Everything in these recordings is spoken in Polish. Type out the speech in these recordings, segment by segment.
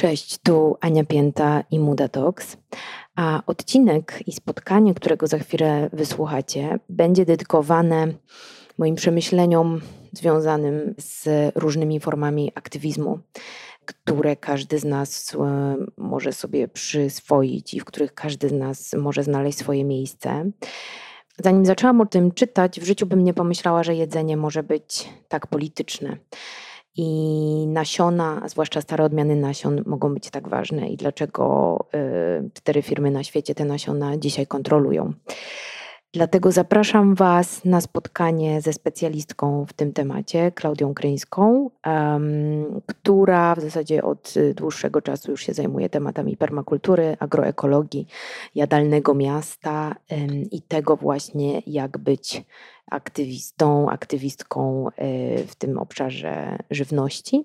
Cześć, tu Ania Pięta i Muda Talks. A odcinek i spotkanie, którego za chwilę wysłuchacie, będzie dedykowane moim przemyśleniom związanym z różnymi formami aktywizmu, które każdy z nas e, może sobie przyswoić i w których każdy z nas może znaleźć swoje miejsce. Zanim zaczęłam o tym czytać, w życiu bym nie pomyślała, że jedzenie może być tak polityczne. I nasiona, zwłaszcza stare odmiany nasion, mogą być tak ważne i dlaczego y, cztery firmy na świecie te nasiona dzisiaj kontrolują. Dlatego zapraszam Was na spotkanie ze specjalistką w tym temacie, Klaudią Kryńską, um, która w zasadzie od dłuższego czasu już się zajmuje tematami permakultury, agroekologii, jadalnego miasta um, i tego właśnie, jak być aktywistą, aktywistką e, w tym obszarze żywności.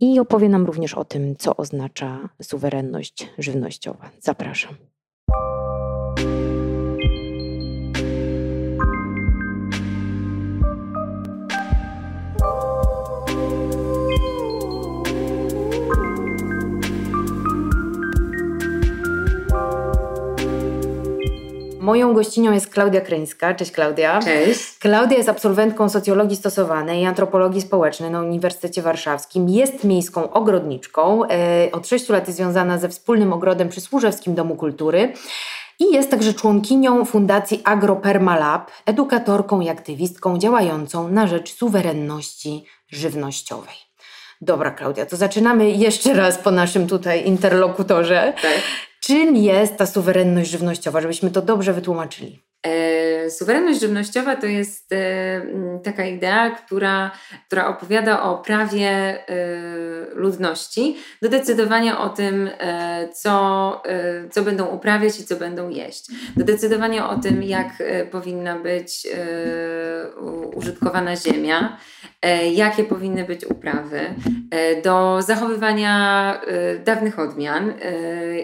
I opowie nam również o tym, co oznacza suwerenność żywnościowa. Zapraszam. Moją gościnią jest Klaudia Kryńska. Cześć Klaudia. Cześć. Klaudia jest absolwentką socjologii stosowanej i antropologii społecznej na Uniwersytecie Warszawskim. Jest miejską ogrodniczką. E, od sześciu lat jest związana ze wspólnym ogrodem przy Służewskim Domu Kultury. I jest także członkinią Fundacji AgroPermaLab, edukatorką i aktywistką działającą na rzecz suwerenności żywnościowej. Dobra, Klaudia, to zaczynamy jeszcze raz po naszym tutaj interlokutorze. Tak. Czym jest ta suwerenność żywnościowa, żebyśmy to dobrze wytłumaczyli? E, suwerenność żywnościowa to jest e, taka idea, która, która opowiada o prawie e, ludności do decydowania o tym, co, co będą uprawiać i co będą jeść. Do decydowania o tym, jak powinna być użytkowana ziemia, jakie powinny być uprawy, do zachowywania dawnych odmian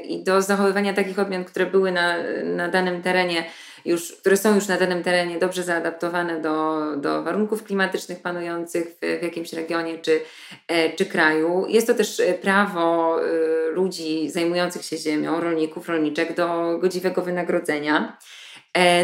i do zachowywania takich odmian, które były na, na danym terenie już, które są już na danym terenie dobrze zaadaptowane do, do warunków klimatycznych panujących w, w jakimś regionie czy, e, czy kraju. Jest to też e, prawo e, ludzi zajmujących się ziemią, rolników, rolniczek do godziwego wynagrodzenia.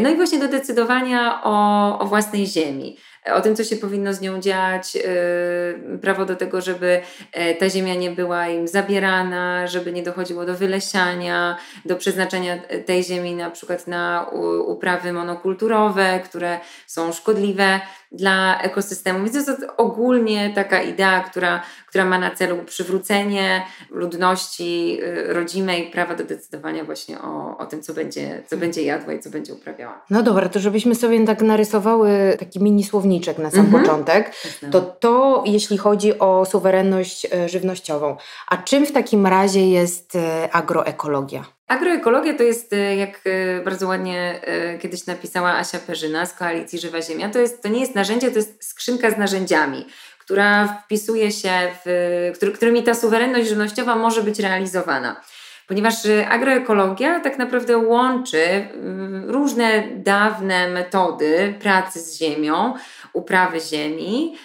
No i właśnie do decydowania o, o własnej ziemi o tym, co się powinno z nią dziać, y, prawo do tego, żeby e, ta ziemia nie była im zabierana, żeby nie dochodziło do wylesiania, do przeznaczenia tej ziemi na przykład na uprawy monokulturowe, które są szkodliwe dla ekosystemu. Więc jest to ogólnie taka idea, która, która ma na celu przywrócenie ludności y, rodzimej prawa do decydowania właśnie o, o tym, co będzie, co będzie jadła i co będzie uprawiała. No dobra, to żebyśmy sobie tak narysowały taki mini słowniczek na sam mhm. początek, to to jeśli chodzi o suwerenność e, żywnościową. A czym w takim razie jest e, agroekologia? Agroekologia to jest, e, jak e, bardzo ładnie e, kiedyś napisała Asia Perzyna z Koalicji Żywa Ziemia, to, jest, to nie jest narzędzie, to jest skrzynka z narzędziami, która wpisuje się w, którymi ta suwerenność żywnościowa może być realizowana. Ponieważ agroekologia tak naprawdę łączy mm, różne dawne metody pracy z ziemią, uprawy ziemi,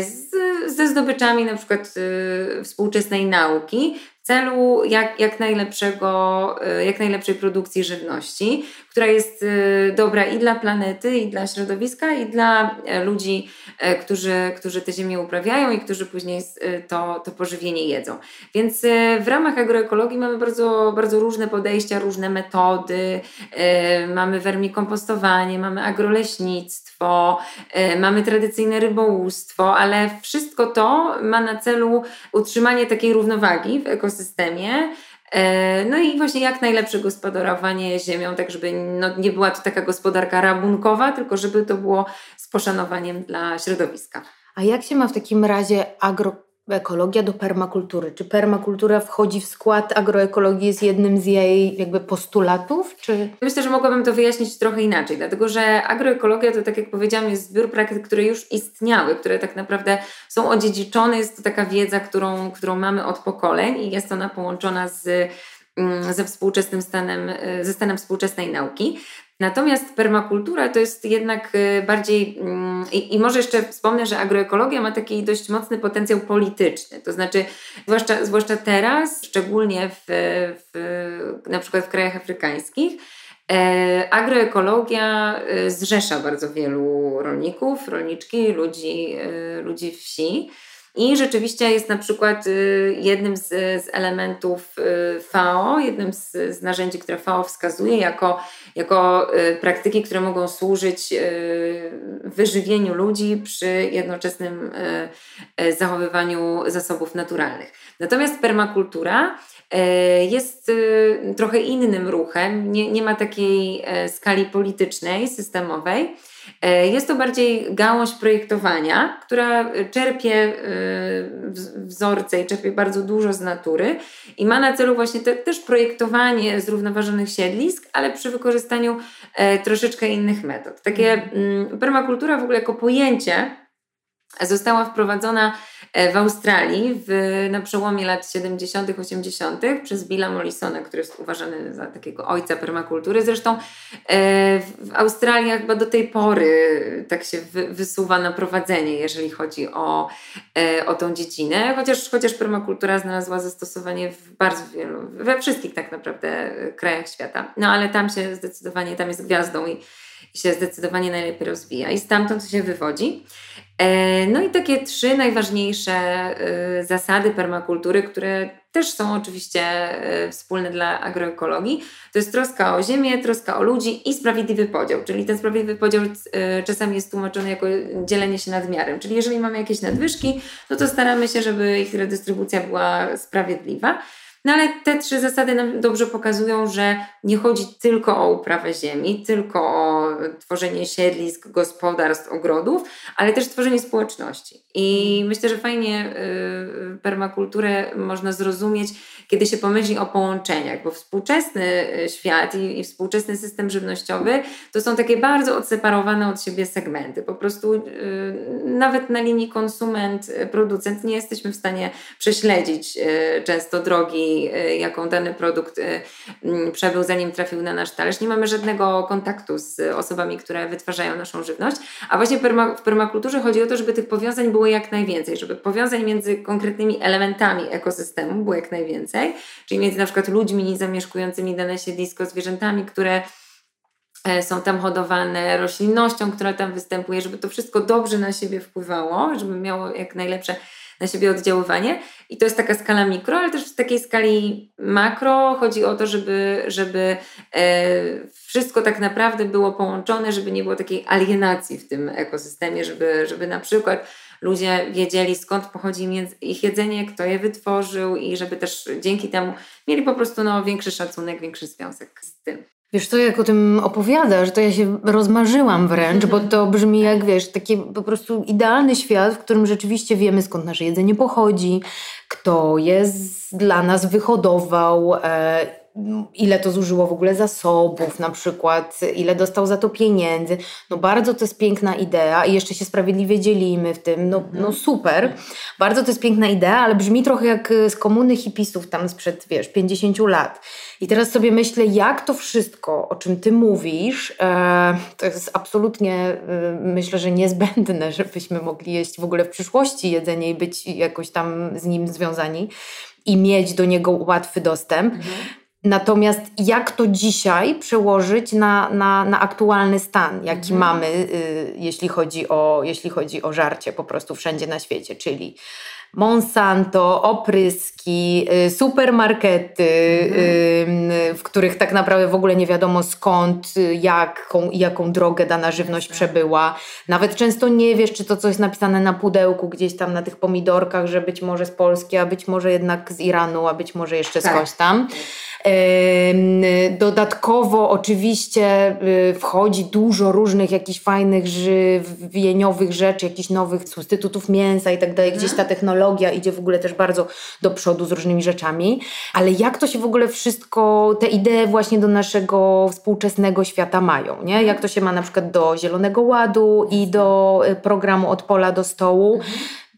z, ze zdobyczami na przykład współczesnej nauki, celu jak, jak, najlepszego, y, jak najlepszej produkcji żywności, która jest y, dobra i dla planety, i dla środowiska, i dla e, ludzi, e, którzy, którzy te ziemię uprawiają i którzy później y, to, to pożywienie jedzą. Więc w ramach agroekologii mamy bardzo, bardzo różne podejścia, różne metody. Mamy wermikompostowanie, mamy agroleśnictwo, mamy tradycyjne rybołówstwo, ale wszystko to ma na celu utrzymanie takiej równowagi w ekosystemie, no i właśnie jak najlepsze gospodarowanie ziemią, tak żeby no, nie była to taka gospodarka rabunkowa, tylko żeby to było z poszanowaniem dla środowiska. A jak się ma w takim razie agroekologia do permakultury? Czy permakultura wchodzi w skład agroekologii, jest jednym z jej jakby postulatów? Czy... Myślę, że mogłabym to wyjaśnić trochę inaczej, dlatego że agroekologia to, tak jak powiedziałam, jest zbiór praktyk, które już istniały, które tak naprawdę są odziedziczone. Jest to taka wiedza, którą, którą mamy od pokoleń i jest ona połączona z, mm, ze współczesnym stanem, ze stanem współczesnej nauki. Natomiast permakultura to jest jednak y, bardziej, mm, i, i, może jeszcze wspomnę, że agroekologia ma taki dość mocny potencjał polityczny. To znaczy, zwłaszcza, zwłaszcza teraz, szczególnie w, w, na przykład w krajach afrykańskich, e, agroekologia y, zrzesza bardzo wielu rolników, rolniczki, ludzi, y, ludzi wsi. I rzeczywiście jest na przykład y, jednym z, z elementów y, FAO, jednym z, z, narzędzi, które FAO wskazuje jako, jako y, praktyki, które mogą służyć wyżywieniu ludzi przy jednoczesnym zachowywaniu zasobów naturalnych. Natomiast permakultura jest trochę innym ruchem, nie, nie ma takiej skali politycznej, systemowej. E, jest to bardziej gałąź projektowania, która czerpie e, wzorce i czerpie bardzo dużo z natury i ma na celu właśnie te, też projektowanie zrównoważonych siedlisk, ale przy wykorzystaniu e, troszeczkę innych metod. Takie mm, permakultura w ogóle jako pojęcie została wprowadzona e, w Australii w, na przełomie lat 70., 80. przez Billa Mollisona, który jest uważany za takiego ojca permakultury. Zresztą e, w Australii chyba do tej pory tak się wy, wysuwa na prowadzenie, jeżeli chodzi o, e, o tą dziedzinę, chociaż, chociaż permakultura znalazła zastosowanie w bardzo wielu, we wszystkich tak naprawdę krajach świata. No ale tam się zdecydowanie, tam jest gwiazdą i się zdecydowanie najlepiej rozwija i stamtąd się wywodzi. E, no i takie trzy najważniejsze e, zasady permakultury, które też są oczywiście e, wspólne dla agroekologii, to jest troska o ziemię, troska o ludzi i sprawiedliwy podział. Czyli ten sprawiedliwy podział czasami jest tłumaczony jako dzielenie się nadmiarem. Czyli jeżeli mamy jakieś nadwyżki, no to staramy się, żeby ich redystrybucja była sprawiedliwa. No ale te trzy zasady nam dobrze pokazują, że nie chodzi tylko o uprawę ziemi, tylko o tworzenie siedlisk, gospodarstw, ogrodów, ale też tworzenie społeczności. I myślę, że fajnie y, permakulturę można zrozumieć, kiedy się pomyśli o połączeniach, bo współczesny y, świat i, i współczesny system żywnościowy to są takie bardzo odseparowane od siebie segmenty. Po prostu y, nawet na linii konsument-producent nie jesteśmy w stanie prześledzić często drogi Y, jaką dany produkt y, mm, przebył, zanim trafił na nasz talerz. Nie mamy żadnego kontaktu z osobami, które wytwarzają naszą żywność. A właśnie w permakulturze chodzi o to, żeby tych powiązań było jak najwięcej, żeby powiązań między konkretnymi elementami ekosystemu było jak najwięcej, czyli między na przykład ludźmi zamieszkującymi dane siedlisko, zwierzętami, które e, są tam hodowane, roślinnością, która tam występuje, żeby to wszystko dobrze na siebie wpływało, żeby miało jak najlepsze na siebie oddziaływanie. I to jest taka skala mikro, ale też w takiej skali makro chodzi o to, żeby, żeby e, wszystko tak naprawdę było połączone, żeby nie było takiej alienacji w tym ekosystemie, żeby, żeby na przykład ludzie wiedzieli skąd pochodzi ich jedzenie, kto je wytworzył i żeby też dzięki temu mieli po prostu no, większy szacunek, większy związek z tym. Wiesz, to jak o tym opowiadasz, to ja się rozmarzyłam wręcz, bo to brzmi jak, wiesz, taki po prostu idealny świat, w którym rzeczywiście wiemy skąd nasze jedzenie pochodzi, kto je dla nas wyhodował, e, ile to zużyło w ogóle zasobów, na przykład, ile dostał za to pieniędzy. No bardzo to jest piękna idea i jeszcze się sprawiedliwie dzielimy w tym. No, no super. Bardzo to jest piękna idea, ale brzmi trochę jak z komuny hipisów tam sprzed, wiesz, 50 lat. I teraz sobie myślę, jak to wszystko, o czym ty mówisz, e, to jest absolutnie, e, myślę, że niezbędne, żebyśmy mogli jeść w ogóle w przyszłości jedzenie i być jakoś tam z nim związani i mieć do niego łatwy dostęp. Mhm. Natomiast jak to dzisiaj przełożyć na, na, na aktualny stan, jaki mhm. mamy, y, jeśli, chodzi o, jeśli chodzi o żarcie po prostu wszędzie na świecie, czyli Monsanto, opryski, y, supermarkety, mhm. w których tak naprawdę w ogóle nie wiadomo skąd, jaką, jaką drogę dana żywność tak. przebyła. Nawet często nie wiesz, czy to, co jest napisane na pudełku gdzieś tam na tych pomidorkach, że być może z Polski, a być może jednak z Iranu, a być może jeszcze tak. skądś tam. Dodatkowo oczywiście y, wchodzi dużo różnych jakichś fajnych żywieniowych rzeczy, jakichś nowych substytutów mięsa i tak dalej. Gdzieś ta technologia idzie w ogóle też bardzo do przodu z różnymi rzeczami. Ale jak to się w ogóle wszystko, te idee właśnie do naszego współczesnego świata mają, nie? Jak to się ma na przykład do Zielonego Ładu i do y, programu Od Pola do Stołu.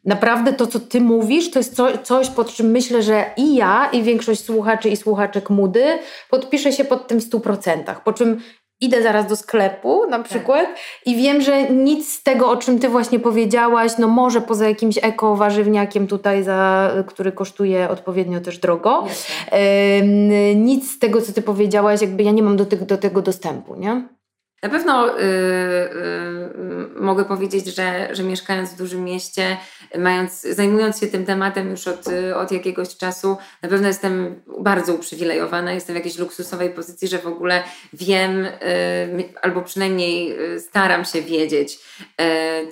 Naprawdę to, co ty mówisz, to jest co, coś, pod czym myślę, że i ja, i większość słuchaczy i słuchaczek Mudy podpisze się pod tym w stu procentach. Po czym idę zaraz do sklepu na tak. przykład tak. i wiem, że nic z tego, o czym ty właśnie powiedziałaś, no może poza jakimś eko warzywniakiem tutaj, za, który kosztuje odpowiednio też drogo, nic z tego, co ty powiedziałaś, jakby ja nie mam do, te, do tego dostępu, nie? Na pewno y, y, mogę powiedzieć, że, że mieszkając w dużym mieście, mając, zajmując się tym tematem już od, od jakiegoś czasu, na pewno jestem bardzo uprzywilejowana, jestem w jakiejś luksusowej pozycji, że w ogóle wiem, y, albo przynajmniej staram się wiedzieć,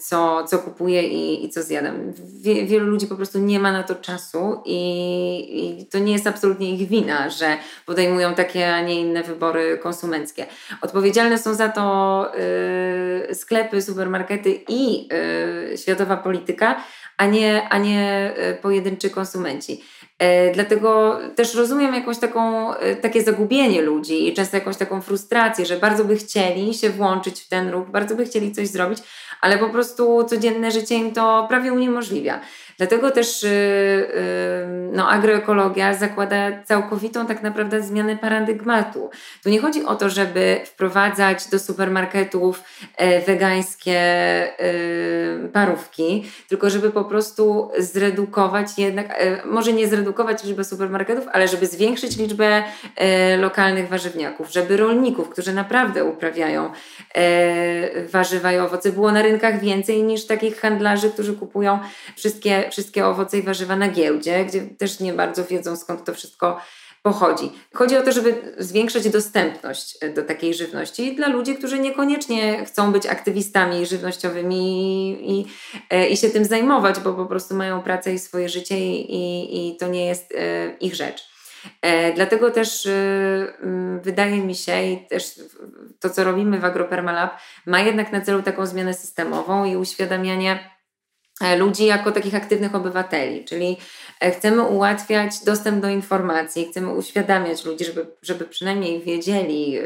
co, co kupuję i, i co zjadam. Wie, wielu ludzi po prostu nie ma na to czasu i, i to nie jest absolutnie ich wina, że podejmują takie, a nie inne wybory konsumenckie. Odpowiedzialne są za to to y, sklepy, supermarkety i y, światowa polityka, a nie, a nie y, pojedynczy konsumenci. E, dlatego też rozumiem jakąś taką, takie zagubienie ludzi i często jakąś taką frustrację, że bardzo by chcieli się włączyć w ten ruch, bardzo by chcieli coś zrobić, ale po prostu codzienne życie im to prawie uniemożliwia. Dlatego też yy, yy, no, agroekologia zakłada całkowitą tak naprawdę zmianę paradygmatu. Tu nie chodzi o to, żeby wprowadzać do supermarketów e, wegańskie e, parówki, tylko żeby po prostu zredukować jednak, e, może nie zredukować liczbę supermarketów, ale żeby zwiększyć liczbę lokalnych warzywniaków, żeby rolników, którzy naprawdę uprawiają warzywa i owoce, było na rynkach więcej niż takich handlarzy, którzy kupują wszystkie wszystkie owoce i warzywa na giełdzie, gdzie też nie bardzo wiedzą skąd to wszystko pochodzi. Chodzi o to, żeby zwiększać dostępność do takiej żywności dla ludzi, którzy niekoniecznie chcą być aktywistami żywnościowymi i, i, i się tym zajmować, bo po prostu mają pracę i swoje życie i, i, to nie jest e, ich rzecz. E, dlatego też e, wydaje mi się, i też to, co robimy w AgroPermaLab, ma jednak na celu taką zmianę systemową i uświadamianie E, ludzi jako takich aktywnych obywateli, czyli e, chcemy ułatwiać dostęp do informacji, chcemy uświadamiać ludzi, żeby, żeby przynajmniej wiedzieli,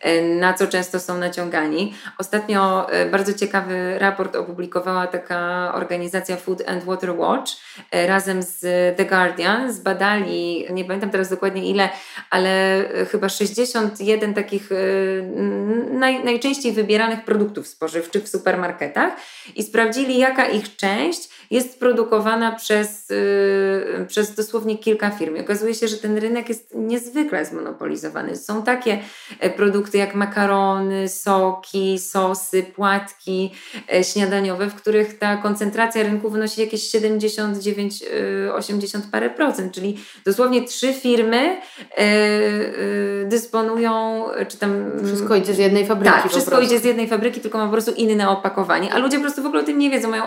e, na co często są naciągani. Ostatnio bardzo ciekawy raport opublikowała taka organizacja Food and Water Watch razem z The Guardian. Zbadali, nie pamiętam teraz dokładnie ile, ale chyba 61 takich naj, najczęściej wybieranych produktów spożywczych w supermarketach i sprawdzili, jaka ich ich część jest produkowana przez, yy, przez dosłownie kilka firm. Okazuje się, że ten rynek jest niezwykle zmonopolizowany. Są takie e, produkty jak makarony, soki, sosy, płatki e, śniadaniowe, w których ta koncentracja rynku wynosi jakieś 79, 80 e, parę procent, czyli dosłownie trzy firmy dysponują, czy tam... Wszystko idzie z jednej fabryki. Tak, wszystko idzie z jednej fabryki, tylko ma po prostu inne opakowanie, a ludzie po prostu w ogóle o tym nie wiedzą, mają,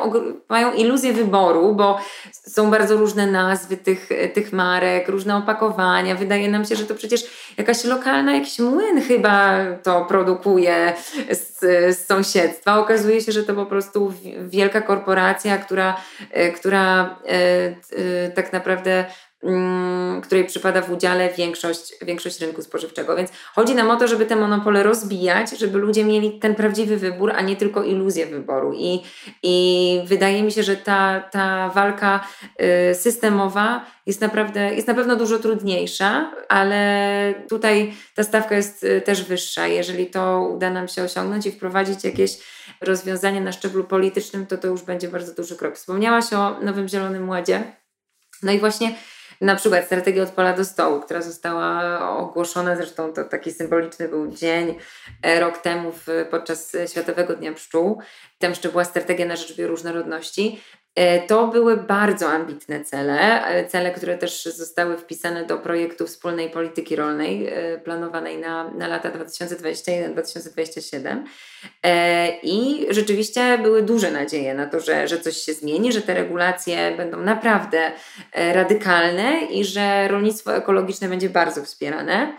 mają iluzję wyboru, bo są bardzo różne nazwy tych, tych marek, różne opakowania. Wydaje nam się, że to przecież jakaś lokalna, jakiś młyn chyba to produkuje z, z sąsiedztwa. Okazuje się, że to po prostu wielka korporacja, która, która e, e, tak naprawdę Mm, której przypada w udziale większość, większość rynku spożywczego. Więc chodzi nam o to, żeby te monopole rozbijać, żeby ludzie mieli ten prawdziwy wybór, a nie tylko iluzję wyboru. I, i wydaje mi się, że ta, ta walka y, systemowa jest naprawdę, jest na pewno dużo trudniejsza, ale tutaj ta stawka jest y, też wyższa. Jeżeli to uda nam się osiągnąć i wprowadzić jakieś rozwiązanie na szczeblu politycznym, to to już będzie bardzo duży krok. Wspomniałaś o Nowym Zielonym Ładzie. No i właśnie na przykład strategia od pola do stołu, która została ogłoszona, zresztą to taki symboliczny był dzień e, rok temu w, podczas Światowego Dnia Pszczół. Tam jeszcze była strategia na rzecz bioróżnorodności. E, to były bardzo ambitne cele, e, cele, które też zostały wpisane do projektu wspólnej polityki rolnej e, planowanej na, na lata 2021-2027. I rzeczywiście były duże nadzieje na to, że, że coś się zmieni, że te regulacje będą naprawdę radykalne i że rolnictwo ekologiczne będzie bardzo wspierane.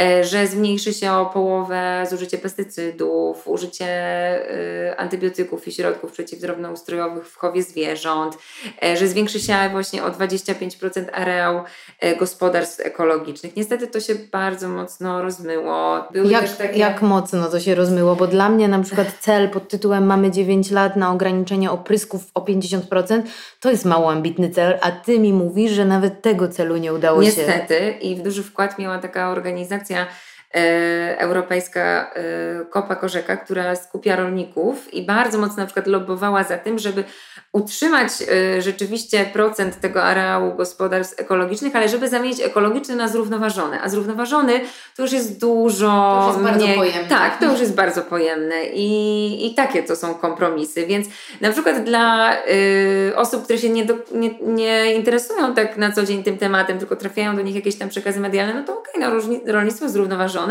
E, że zmniejszy się o połowę zużycie pestycydów, użycie y, antybiotyków i środków przeciwdrobnoustrojowych w chowie zwierząt, e, że zwiększy się właśnie o 25% areał e, gospodarstw ekologicznych. Niestety to się bardzo mocno rozmyło. Były jak, takie... jak mocno to się rozmyło? Bo dla mnie na przykład cel pod tytułem mamy 9 lat na ograniczenie oprysków o 50% to jest mało ambitny cel, a ty mi mówisz, że nawet tego celu nie udało Niestety. się. Niestety i w duży wkład miała taka organizacja e, europejska e, Kopa Korzeka, która skupia rolników i bardzo mocno na przykład lobbowała za tym, żeby utrzymać e, rzeczywiście procent tego areału gospodarstw ekologicznych, ale żeby zamienić ekologiczny na zrównoważony. A zrównoważony to już jest dużo to już jest mniej. Pojemne. Tak, to już jest bardzo pojemne i, i takie to są kompromisy. Więc na przykład dla y, osób, które się nie, do, nie, nie interesują tak na co dzień tym tematem, tylko trafiają do nich jakieś tam przekazy medialne, no to okej, okay, no rolnictwo zrównoważone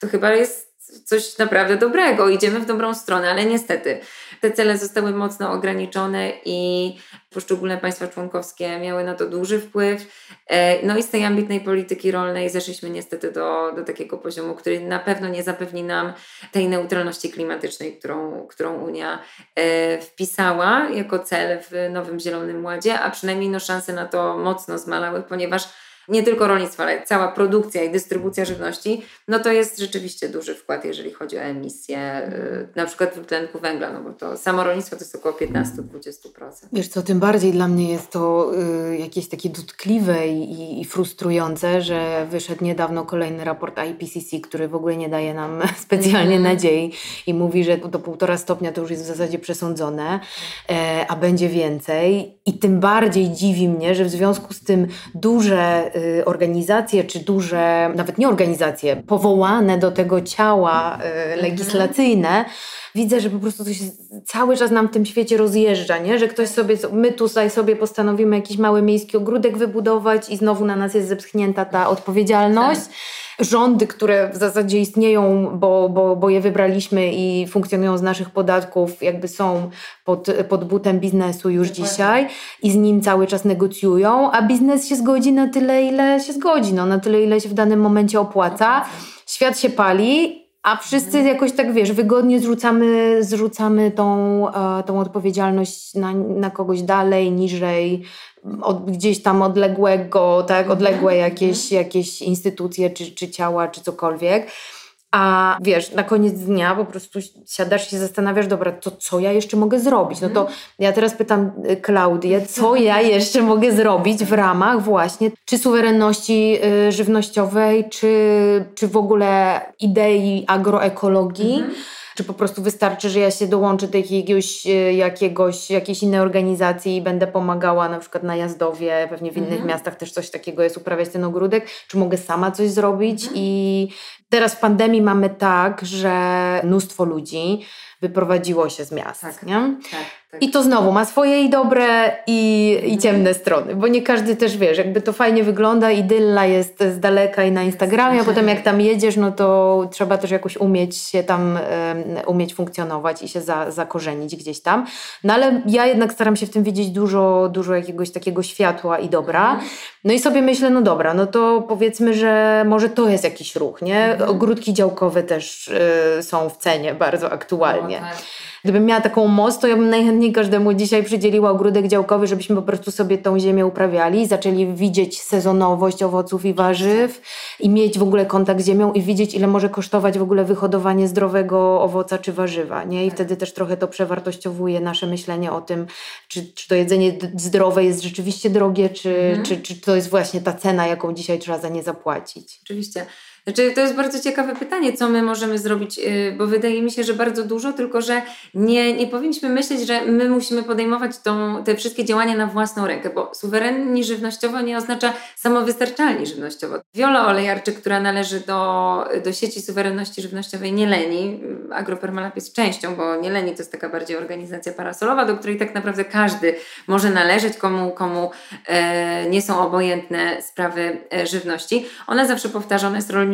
to chyba jest coś naprawdę dobrego, idziemy w dobrą stronę, ale niestety te cele zostały mocno ograniczone i poszczególne państwa członkowskie miały na to duży wpływ. E, no i z tej ambitnej polityki rolnej zeszliśmy niestety do, do takiego poziomu, który na pewno nie zapewni nam tej neutralności klimatycznej, którą, którą Unia e, wpisała jako cel w Nowym Zielonym Ładzie, a przynajmniej no szanse na to mocno zmalały, ponieważ nie tylko rolnictwo, ale cała produkcja i dystrybucja żywności, no to jest rzeczywiście duży wkład, jeżeli chodzi o emisję y, na przykład dwutlenku węgla, no bo to samo rolnictwo to jest około 15-20%. Wiesz co, tym bardziej dla mnie jest to y, jakieś takie dotkliwe i, i, frustrujące, że wyszedł niedawno kolejny raport IPCC, który w ogóle nie daje nam specjalnie mm. nadziei i mówi, że do półtora stopnia to już jest w zasadzie przesądzone, e, a będzie więcej i tym bardziej dziwi mnie, że w związku z tym duże organizacje, czy duże, nawet nie organizacje, powołane do tego ciała y, mhm. legislacyjne, widzę, że po prostu to się cały czas nam w tym świecie rozjeżdża, nie? że ktoś sobie, my tutaj sobie postanowimy jakiś mały miejski ogródek wybudować i znowu na nas jest zepchnięta ta odpowiedzialność. Tak rządy, które w zasadzie istnieją, bo, bo, bo je wybraliśmy i funkcjonują z naszych podatków, jakby są pod, pod butem biznesu już Dokładnie. dzisiaj i z nim cały czas negocjują, a biznes się zgodzi na tyle, ile się zgodzi, no, na tyle, ile się w danym momencie opłaca. Świat się pali, a wszyscy mhm. jakoś tak, wiesz, wygodnie zrzucamy, zrzucamy tą, e, tą odpowiedzialność na, na kogoś dalej, niżej, od, gdzieś tam odległego, tak, mhm. odległe jakieś, jakieś instytucje, czy, czy ciała, czy cokolwiek. A wiesz, na koniec dnia po prostu siadasz i się zastanawiasz, dobra, to co ja jeszcze mogę zrobić? No to mhm. ja teraz pytam y, Klaudię, co ja jeszcze mogę zrobić w ramach właśnie czy suwerenności y, żywnościowej, czy, czy w ogóle idei agroekologii. Mhm czy po prostu wystarczy, że ja się dołączę do jakiegoś, e, jakiegoś, jakiejś innej organizacji i będę pomagała na przykład na Jazdowie, pewnie w innych mhm. miastach też coś takiego jest, uprawiać ten ogródek, czy mogę sama coś zrobić mhm. i teraz w pandemii mamy tak, że mnóstwo ludzi wyprowadziło się z miast, tak, nie? Tak. Tak. I to znowu ma swoje i dobre, i, i mhm. ciemne strony, bo nie każdy też wiesz, jakby to fajnie wygląda, idylla jest z daleka i na Instagramie, a potem jak tam jedziesz, no to trzeba też jakoś umieć się tam, um, umieć funkcjonować i się za, zakorzenić gdzieś tam. No ale ja jednak staram się w tym widzieć dużo, dużo jakiegoś takiego światła i dobra. Mhm. No i sobie myślę, no dobra, no to powiedzmy, że może to jest jakiś ruch, nie? Mhm. Ogródki działkowe też y, są w cenie bardzo aktualnie. Tak. Gdybym miała taką moc, to ja bym najchętniej każdemu dzisiaj przydzieliła ogródek działkowy, żebyśmy po prostu sobie tą ziemię uprawiali zaczęli widzieć sezonowość owoców i warzyw i mieć w ogóle kontakt z ziemią i widzieć, ile może kosztować w ogóle wyhodowanie zdrowego owoca czy warzywa. Nie? I tak. wtedy też trochę to przewartościowuje nasze myślenie o tym, czy, czy to jedzenie zdrowe jest rzeczywiście drogie, czy, mhm. czy, czy to jest właśnie ta cena, jaką dzisiaj trzeba za nie zapłacić. Oczywiście. Znaczy, to jest bardzo ciekawe pytanie, co my możemy zrobić, y, bo wydaje mi się, że bardzo dużo, tylko że nie, nie powinniśmy myśleć, że my musimy podejmować tą, te wszystkie działania na własną rękę, bo suwerenni żywnościowo nie oznacza samowystarczalni żywnościowo. Wiola Olejarczyk, która należy do, do sieci suwerenności żywnościowej Nieleni, Agropermalab jest częścią, bo Nieleni to jest taka bardziej organizacja parasolowa, do której tak naprawdę każdy może należeć, komu, komu e, nie są obojętne sprawy e, żywności. Ona zawsze powtarza, ona jest rolnikiem,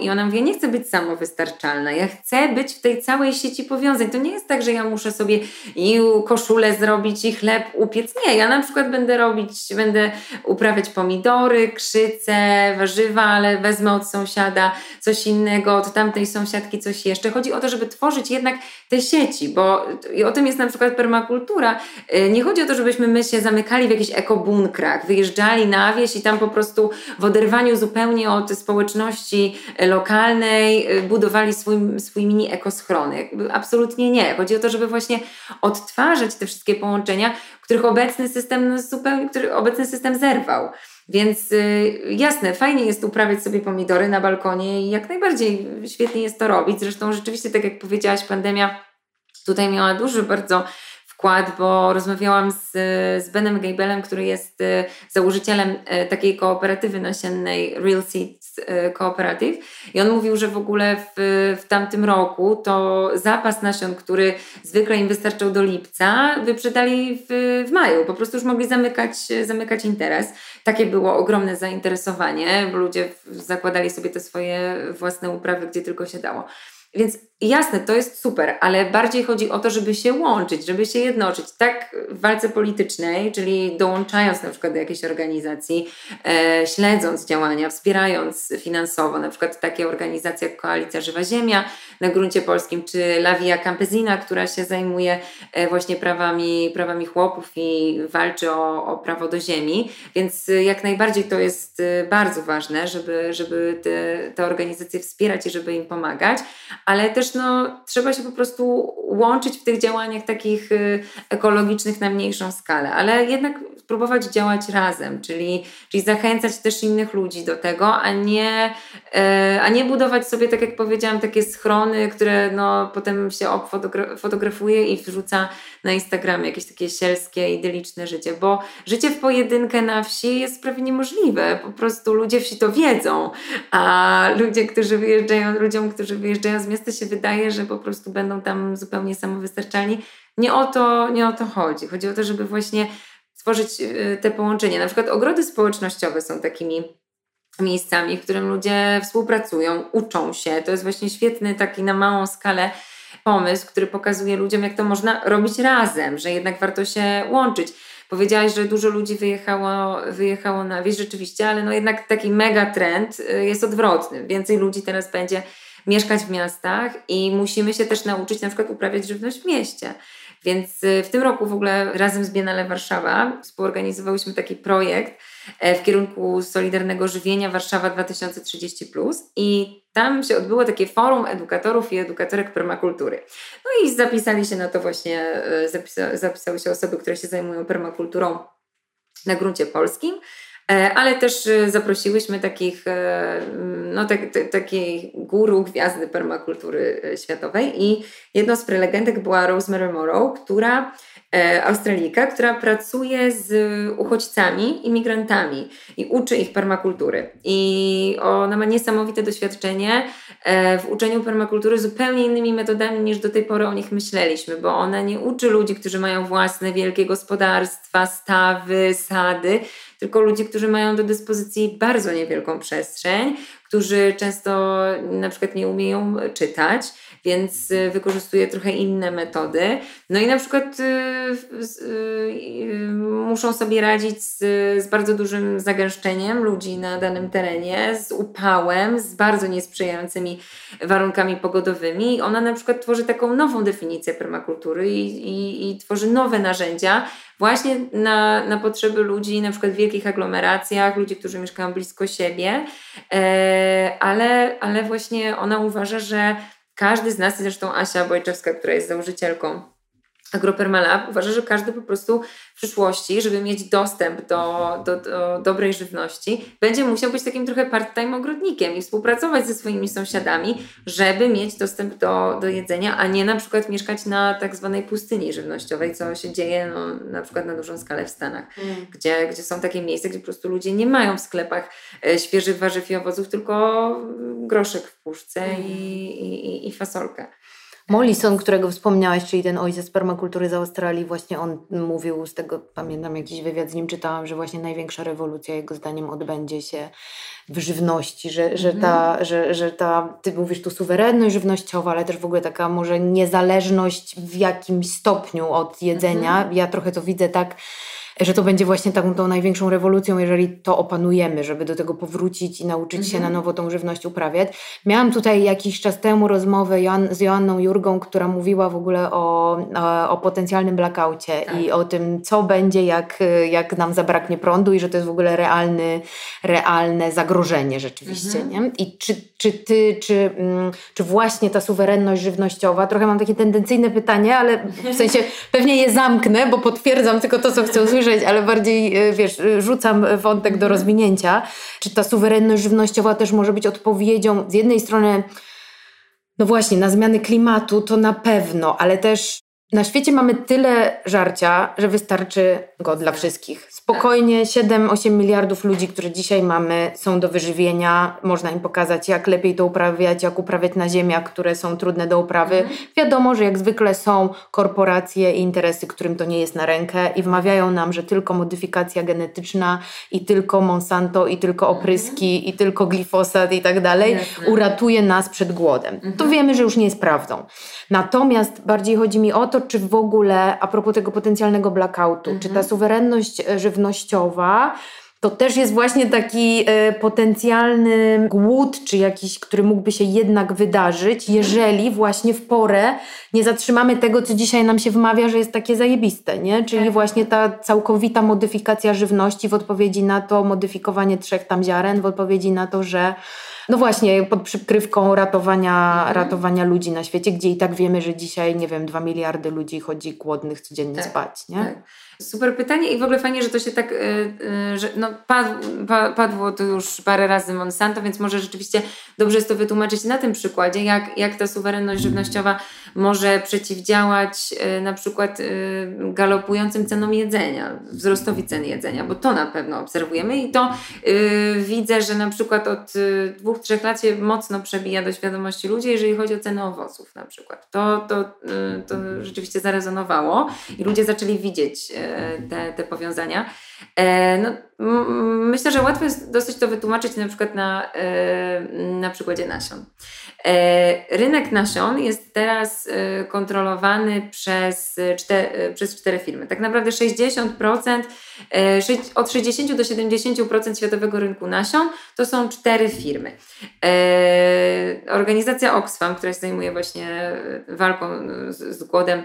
i ona mówi, ja nie chcę być samowystarczalna, ja chcę być w tej całej sieci powiązań. To nie jest tak, że ja muszę sobie i koszulę zrobić i chleb upiec. Nie, ja na przykład będę robić, będę uprawiać pomidory, krzyce, warzywa, ale wezmę od sąsiada coś innego, od tamtej sąsiadki coś jeszcze. Chodzi o to, żeby tworzyć jednak te sieci, bo i o tym jest na przykład permakultura. Y, nie chodzi o to, żebyśmy my się zamykali w jakichś ekobunkrach, wyjeżdżali na wieś i tam po prostu w oderwaniu zupełnie od społeczności lokalnej y, budowali swój, swój mini ekoschrony. Absolutnie nie. Chodzi Chodzi o to, żeby właśnie odtwarzać te wszystkie połączenia, których obecny system no, zupełnie, który obecny system zerwał. Więc y, jasne, fajnie jest uprawiać sobie pomidory na balkonie i jak najbardziej świetnie jest to robić. Zresztą rzeczywiście, tak jak powiedziałaś, pandemia tutaj miała duży bardzo wkład, bo rozmawiałam z, z Benem Gabelem, który jest y, założycielem y, takiej kooperatywy nasiennej Real Seeds y, Cooperative i on mówił, że w ogóle w, w tamtym roku to zapas nasion, który zwykle im wystarczał do lipca, wyprzedali w, w maju, po prostu już mogli zamykać, zamykać interes. Takie było ogromne zainteresowanie, bo ludzie zakładali sobie te swoje własne uprawy, gdzie tylko się dało. Więc jasne, to jest super, ale bardziej chodzi o to, żeby się łączyć, żeby się jednoczyć. Tak w walce politycznej, czyli dołączając na przykład do jakiejś organizacji, e, śledząc działania, wspierając finansowo, na przykład takie organizacje jak Koalicja Żywa Ziemia na gruncie polskim, czy La Via Campesina, która się zajmuje e, właśnie prawami, prawami chłopów i walczy o, o prawo do ziemi. Więc jak najbardziej to jest e, bardzo ważne, żeby, żeby te, te organizacje wspierać i żeby im pomagać, ale też no, trzeba się po prostu łączyć w tych działaniach takich y, ekologicznych na mniejszą skalę, ale jednak próbować działać razem, czyli, czyli zachęcać też innych ludzi do tego, a nie, e, a nie budować sobie, tak jak powiedziałam, takie schrony, które no, potem się fotografuje i wrzuca na Instagramie jakieś takie sielskie, idyliczne życie, bo życie w pojedynkę na wsi jest prawie niemożliwe. Po prostu ludzie wsi to wiedzą, a ludzie, którzy wyjeżdżają, ludziom, którzy wyjeżdżają z miasta się wydaje, że po prostu będą tam zupełnie samowystarczalni. Nie o to, nie o to chodzi. Chodzi o to, żeby właśnie stworzyć y, te połączenia. Na przykład ogrody społecznościowe są takimi miejscami, w którym ludzie współpracują, uczą się. To jest właśnie świetny taki na małą skalę pomysł, który pokazuje ludziom, jak to można robić razem, że jednak warto się łączyć. Powiedziałaś, że dużo ludzi wyjechało, wyjechało na wieś rzeczywiście, ale no jednak taki mega trend y, jest odwrotny. Więcej ludzi teraz będzie mieszkać w miastach i musimy się też nauczyć na przykład uprawiać żywność w mieście. Więc y, w tym roku w ogóle razem z Biennale Warszawa współorganizowałyśmy taki projekt e, w kierunku Solidarnego Żywienia Warszawa 2030 i tam się odbyło takie forum edukatorów i edukatorek permakultury. No i zapisali się na to właśnie, e, zapisa, zapisały się osoby, które się zajmują permakulturą na gruncie polskim. E, ale też e, zaprosiłyśmy takich, no, tak, takiej guru gwiazdy permakultury światowej i jedną z prelegentek była Rosemary Morrow, która Australijka, która pracuje z uchodźcami, imigrantami i uczy ich permakultury. I ona ma niesamowite doświadczenie w uczeniu permakultury zupełnie innymi metodami niż do tej pory o nich myśleliśmy, bo ona nie uczy ludzi, którzy mają własne wielkie gospodarstwa, stawy, sady, tylko ludzi, którzy mają do dyspozycji bardzo niewielką przestrzeń, którzy często na przykład nie umieją czytać, więc y, wykorzystuje trochę inne metody. No i na przykład y, y, muszą sobie radzić z, z bardzo dużym zagęszczeniem ludzi na danym terenie, z upałem, z bardzo niesprzyjającymi warunkami pogodowymi. Ona na przykład tworzy taką nową definicję permakultury i, i, i tworzy nowe narzędzia, właśnie na, na potrzeby ludzi, na przykład w wielkich aglomeracjach, ludzi, którzy mieszkają blisko siebie, e, ale, ale właśnie ona uważa, że każdy z nas, zresztą Asia Bojczewska, która jest założycielką Agropermalab uważa, że każdy po prostu w przyszłości, żeby mieć dostęp do, do, do dobrej żywności, będzie musiał być takim trochę part-time ogrodnikiem i współpracować ze swoimi sąsiadami, żeby mieć dostęp do, do jedzenia, a nie na przykład mieszkać na tak zwanej pustyni żywnościowej, co się dzieje no, na przykład na dużą skalę w Stanach, mm. gdzie, gdzie są takie miejsca, gdzie po prostu ludzie nie mają w sklepach e, świeżych warzyw i owoców, tylko groszek w puszce mm. i, i, i fasolkę. Mollison, którego wspomniałaś, czyli ten ojciec permakultury z Australii, właśnie on mówił, z tego pamiętam jakiś wywiad z nim czytałam, że właśnie największa rewolucja jego zdaniem odbędzie się w żywności, że, że, ta, mhm. że, że ta, ty mówisz tu suwerenność żywnościowa, ale też w ogóle taka może niezależność w jakimś stopniu od jedzenia. Mhm. Ja trochę to widzę tak, że to będzie właśnie taką tą największą rewolucją, jeżeli to opanujemy, żeby do tego powrócić i nauczyć się mhm. na nowo tą żywność uprawiać. Miałam tutaj jakiś czas temu rozmowę Joan, z Joanną Jurgą, która mówiła w ogóle o, o, o potencjalnym blackoutie tak. i o tym, co będzie, jak, jak nam zabraknie prądu i że to jest w ogóle realny, realne zagrożenie rzeczywiście. Mhm. Nie? I czy, czy ty, czy, mm, czy właśnie ta suwerenność żywnościowa, trochę mam takie tendencyjne pytanie, ale w sensie pewnie je zamknę, bo potwierdzam tylko to, co chcę usłyszeć, ale bardziej, y, wiesz, y, rzucam wątek do mhm. rozwinięcia. Czy ta suwerenność żywnościowa też może być odpowiedzią z jednej strony no właśnie, na zmiany klimatu to na pewno, ale też na świecie mamy tyle żarcia, że wystarczy go dla wszystkich. Spokojnie 7-8 miliardów ludzi, które dzisiaj mamy, są do wyżywienia. Można im pokazać, jak lepiej to uprawiać, jak uprawiać na ziemiach, które są trudne do uprawy. Mhm. Wiadomo, że jak zwykle są korporacje i interesy, którym to nie jest na rękę i wmawiają nam, że tylko modyfikacja genetyczna i tylko Monsanto i tylko mhm. opryski mhm. i tylko glifosat i tak dalej uratuje nas przed głodem. Mhm. To wiemy, że już nie jest prawdą. Natomiast bardziej chodzi mi o to, czy w ogóle, a propos tego potencjalnego blackoutu, czy ta mhm. suwerenność e, żywnościowa to też jest właśnie taki e, potencjalny głód, czy jakiś, który mógłby się jednak wydarzyć, jeżeli właśnie w porę nie zatrzymamy tego, co dzisiaj nam się wmawia, że jest takie zajebiste, nie? Czyli tak. właśnie ta całkowita modyfikacja żywności w odpowiedzi na to modyfikowanie trzech tam ziaren, w odpowiedzi na to, że no właśnie, pod przykrywką ratowania, mhm. ratowania ludzi na świecie, gdzie i tak wiemy, że dzisiaj, nie wiem, dwa miliardy ludzi chodzi głodnych codziennie tak, spać, nie? Tak. Super pytanie i w ogóle fajnie, że to się tak, yy, że no padł, padło to już parę razy Monsanto, więc może rzeczywiście dobrze jest to wytłumaczyć na tym przykładzie, jak, jak ta suwerenność żywnościowa może przeciwdziałać yy, na przykład yy, galopującym cenom jedzenia, wzrostowi cen jedzenia, bo to na pewno obserwujemy i to widzę, że na przykład od dwóch, trzech lat się mocno przebija do świadomości ludzi, jeżeli chodzi o cenę owoców na przykład. To, to, to rzeczywiście zarezonowało i ludzie zaczęli widzieć te, te powiązania. E, no, myślę, że łatwo jest dosyć to wytłumaczyć na przykład na, e, na przykładzie nasion. E, rynek nasion jest teraz kontrolowany przez, cztery, przez cztery firmy. Tak naprawdę 60%, od 60 do 70% światowego rynku nasion to są cztery firmy. Organizacja Oxfam, która się zajmuje właśnie walką z, głodem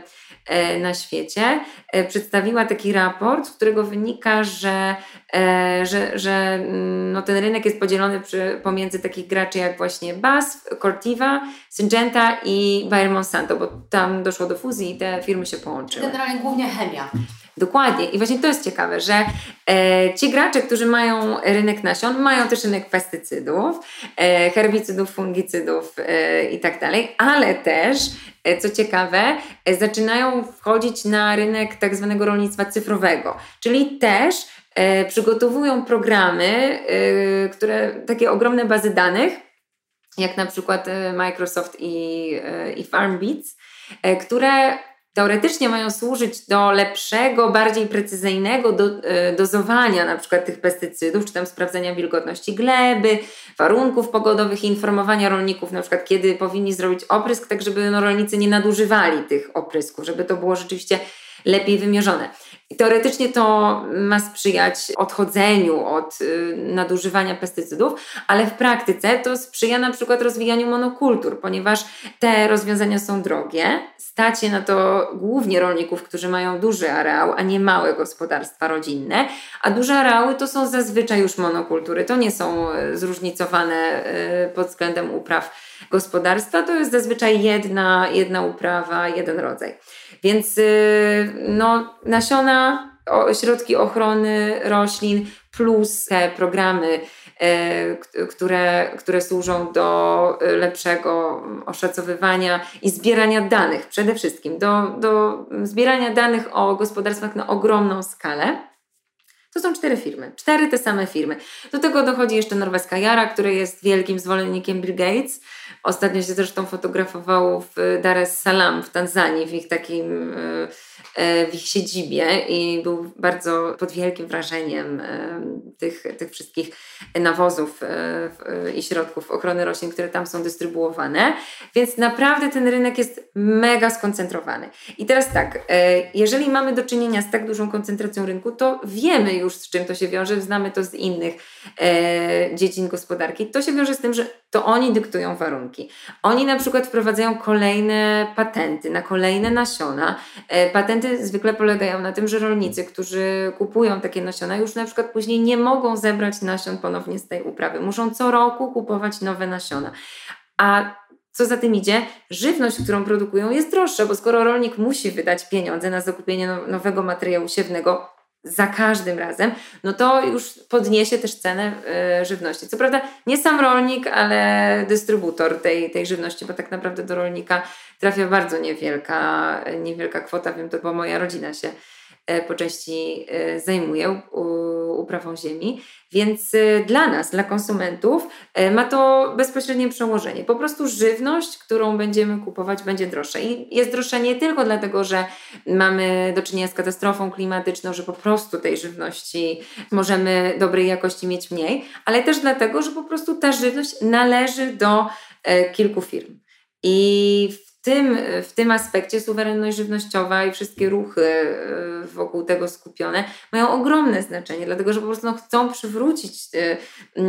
na świecie, przedstawiła taki raport, z którego wynika, że, e, że, że mm, no ten rynek jest podzielony przy, pomiędzy takich graczy jak właśnie BASF, Cortiva, Syngenta i Bayer Monsanto, bo tam doszło do fuzji i te firmy się połączyły. Generalnie głównie chemia. Dokładnie. I właśnie to jest ciekawe, że e, ci gracze, którzy mają rynek nasion, mają też rynek pestycydów, e, herbicydów, fungicydów e, i tak dalej, ale też, e, co ciekawe, e, zaczynają wchodzić na rynek tak zwanego rolnictwa cyfrowego, czyli też e, przygotowują programy, które takie ogromne bazy danych, jak na przykład Microsoft i, i FarmBeats, które teoretycznie mają służyć do lepszego, bardziej precyzyjnego do, e, dozowania na przykład tych pestycydów, czy tam sprawdzenia wilgotności gleby, warunków pogodowych i informowania rolników na przykład kiedy powinni zrobić oprysk, tak żeby no, rolnicy nie nadużywali tych oprysków, żeby to było rzeczywiście lepiej wymierzone. I teoretycznie to ma sprzyjać odchodzeniu od y, nadużywania pestycydów, ale w praktyce to sprzyja na przykład rozwijaniu monokultur, ponieważ te rozwiązania są drogie. Stać się na to głównie rolników, którzy mają duży areał, a nie małe gospodarstwa rodzinne, a duże areały to są zazwyczaj już monokultury. To nie są y, zróżnicowane y, pod względem upraw gospodarstwa, to jest zazwyczaj jedna, jedna uprawa, jeden rodzaj. Więc y, no, nasiona, środki ochrony roślin plus te programy, e, które, które służą do lepszego oszacowywania i zbierania danych, przede wszystkim do, do zbierania danych o gospodarstwach na ogromną skalę. To są cztery firmy, cztery te same firmy. Do tego dochodzi jeszcze norweska Jara, który jest wielkim zwolennikiem Bill Gates Ostatnio się zresztą fotografował w Dar es Salaam w Tanzanii, w ich takim w ich siedzibie i był bardzo pod wielkim wrażeniem tych, tych wszystkich nawozów i środków ochrony roślin, które tam są dystrybuowane. Więc naprawdę ten rynek jest mega skoncentrowany. I teraz tak, jeżeli mamy do czynienia z tak dużą koncentracją rynku, to wiemy już z czym to się wiąże, znamy to z innych dziedzin gospodarki. To się wiąże z tym, że to oni dyktują warunki. Oni na przykład wprowadzają kolejne patenty na kolejne nasiona. E, patenty zwykle polegają na tym, że rolnicy, którzy kupują takie nasiona, już na przykład później nie mogą zebrać nasion ponownie z tej uprawy. Muszą co roku kupować nowe nasiona. A co za tym idzie, żywność, którą produkują, jest droższa, bo skoro rolnik musi wydać pieniądze na zakupienie no, nowego materiału siewnego, za każdym razem, no to już podniesie też cenę y, żywności. Co prawda nie sam rolnik, ale dystrybutor tej, tej żywności, bo tak naprawdę do rolnika trafia bardzo niewielka, niewielka kwota. Wiem to, bo moja rodzina się E, po części e, zajmuje uprawą ziemi. Więc e, dla nas, dla konsumentów, ma to bezpośrednie przełożenie. Po prostu żywność, którą będziemy kupować, będzie droższa. I jest droższa nie tylko dlatego, że mamy do czynienia z katastrofą klimatyczną, że po prostu tej żywności możemy dobrej jakości mieć mniej, ale też dlatego, że po prostu ta żywność należy do kilku firm. I tym, w tym aspekcie suwerenność żywnościowa i wszystkie ruchy e, wokół tego skupione mają ogromne znaczenie, dlatego że po prostu no, chcą przywrócić e,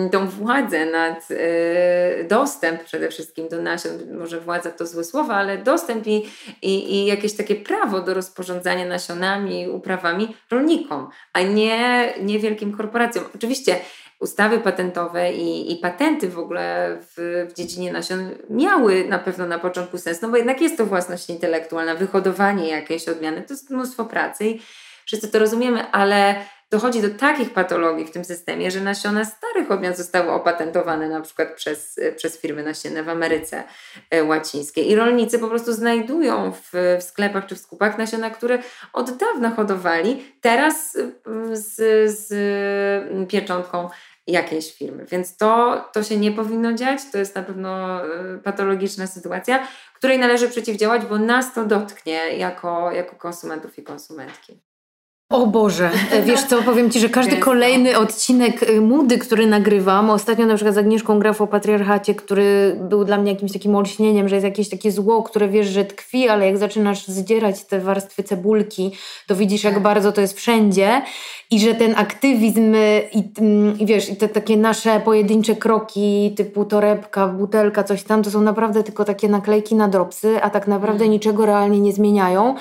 tą władzę nad e, dostęp przede wszystkim do nasion. Może władza to złe słowa, ale dostęp i, i, i jakieś takie prawo do rozporządzania nasionami, uprawami rolnikom, a nie, nie wielkim korporacjom. Oczywiście ustawy patentowe i, i patenty w ogóle w, w, dziedzinie nasion miały na pewno na początku sens, no bo jednak jest to własność intelektualna, wyhodowanie jakiejś odmiany, to jest mnóstwo pracy i wszyscy to rozumiemy, ale dochodzi do takich patologii w tym systemie, że nasiona starych odmian zostały opatentowane na przykład przez, przez firmy nasienne w Ameryce e, Łacińskiej. I rolnicy po prostu znajdują w, w sklepach czy w skupach nasiona, które od dawna hodowali, teraz z, z pieczątką jakiejś firmy. Więc to, to się nie powinno dziać, to jest na pewno patologiczna sytuacja, której należy przeciwdziałać, bo nas to dotknie jako, jako konsumentów i konsumentki. O Boże, e, wiesz co, powiem Ci, że każdy kolejny odcinek e, Mudy, który nagrywam, ostatnio na przykład z Agnieszką Graf o patriarchacie, który był dla mnie jakimś takim olśnieniem, że jest jakieś takie zło, które wiesz, że tkwi, ale jak zaczynasz zdzierać te warstwy cebulki, to widzisz jak tak. bardzo to jest wszędzie i że ten aktywizm e, i, mm, i wiesz, i te takie nasze pojedyncze kroki typu torebka, butelka, coś tam, to są naprawdę tylko takie naklejki na dropsy, a tak naprawdę mm. niczego realnie nie zmieniają,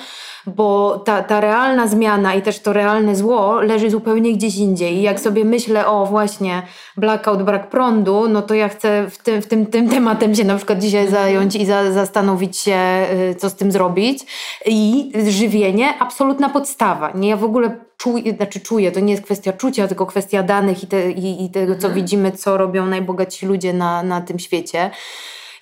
bo ta, ta realna zmiana i też to realne zło leży zupełnie gdzieś indziej. I jak sobie myślę o właśnie blackout, brak prądu, no to ja chcę w tym, w tym, tym tematem się na przykład dzisiaj mhm. zająć i za, zastanowić się, y, co z tym zrobić. I żywienie, absolutna podstawa. Nie, ja w ogóle czuję, znaczy czuję, to nie jest kwestia czucia, tylko kwestia danych i, te, i, i tego, co mhm. widzimy, co robią najbogatsi ludzie na, na tym świecie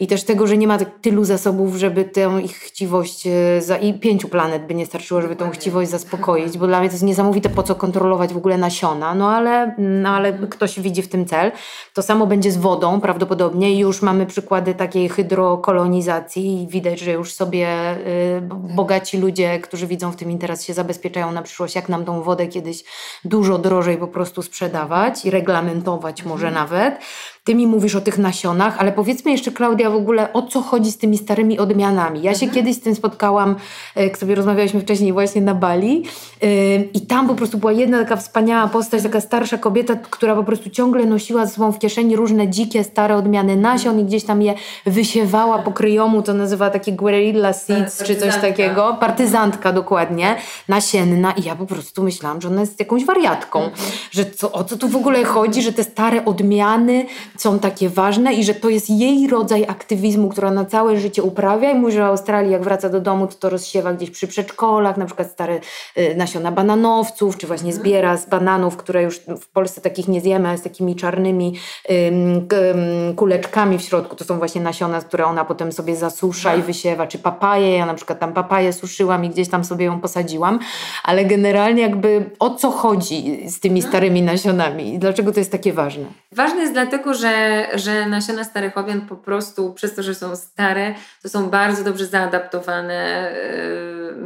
i też tego, że nie ma tylu zasobów, żeby tę ich chciwość, e, za, i pięciu planet by nie starczyło, żeby tą chciwość zaspokoić, bo dla mnie to jest niesamowite, po co kontrolować w ogóle nasiona, no ale, no ale ktoś widzi w tym cel. To samo będzie z wodą prawdopodobnie już mamy przykłady takiej hydrokolonizacji i widać, że już sobie y, bogaci ludzie, którzy widzą w tym interes się zabezpieczają na przyszłość, jak nam tą wodę kiedyś dużo drożej po prostu sprzedawać i reglamentować może mhm. nawet. Ty mi mówisz o tych nasionach, ale powiedzmy jeszcze, Klaudia, w ogóle o co chodzi z tymi starymi odmianami. Ja się mhm. kiedyś z tym spotkałam, e, jak sobie rozmawialiśmy wcześniej właśnie na Bali e, i tam po prostu była jedna taka wspaniała postać, taka starsza kobieta, która po prostu ciągle nosiła ze sobą w kieszeni różne dzikie, stare odmiany nasion i gdzieś tam je wysiewała po kryjomu, to nazywa takie guerrilla seeds czy coś takiego. Partyzantka dokładnie, nasienna i ja po prostu myślałam, że ona jest jakąś wariatką, mhm. że co, o co tu w ogóle chodzi, że te stare odmiany są takie ważne i że to jest jej rodzaj aktywizmu, która na całe życie uprawia i mówi, że w Australii jak wraca do domu, to to rozsiewa gdzieś przy przedszkolach, na przykład stare y, nasiona bananowców, czy właśnie mhm. zbiera z bananów, które już w Polsce takich nie zjemy, z takimi czarnymi kuleczkami w środku. To są właśnie nasiona, które ona potem sobie zasusza i tak. wysiewa, czy papaje. Ja na przykład tam papaję suszyłam i gdzieś tam sobie ją posadziłam, ale generalnie jakby o co chodzi z tymi starymi nasionami i dlaczego to jest takie ważne? Ważne jest dlatego, że że, że nasiona starych odmian po prostu przez to, że są stare, to są bardzo dobrze zaadaptowane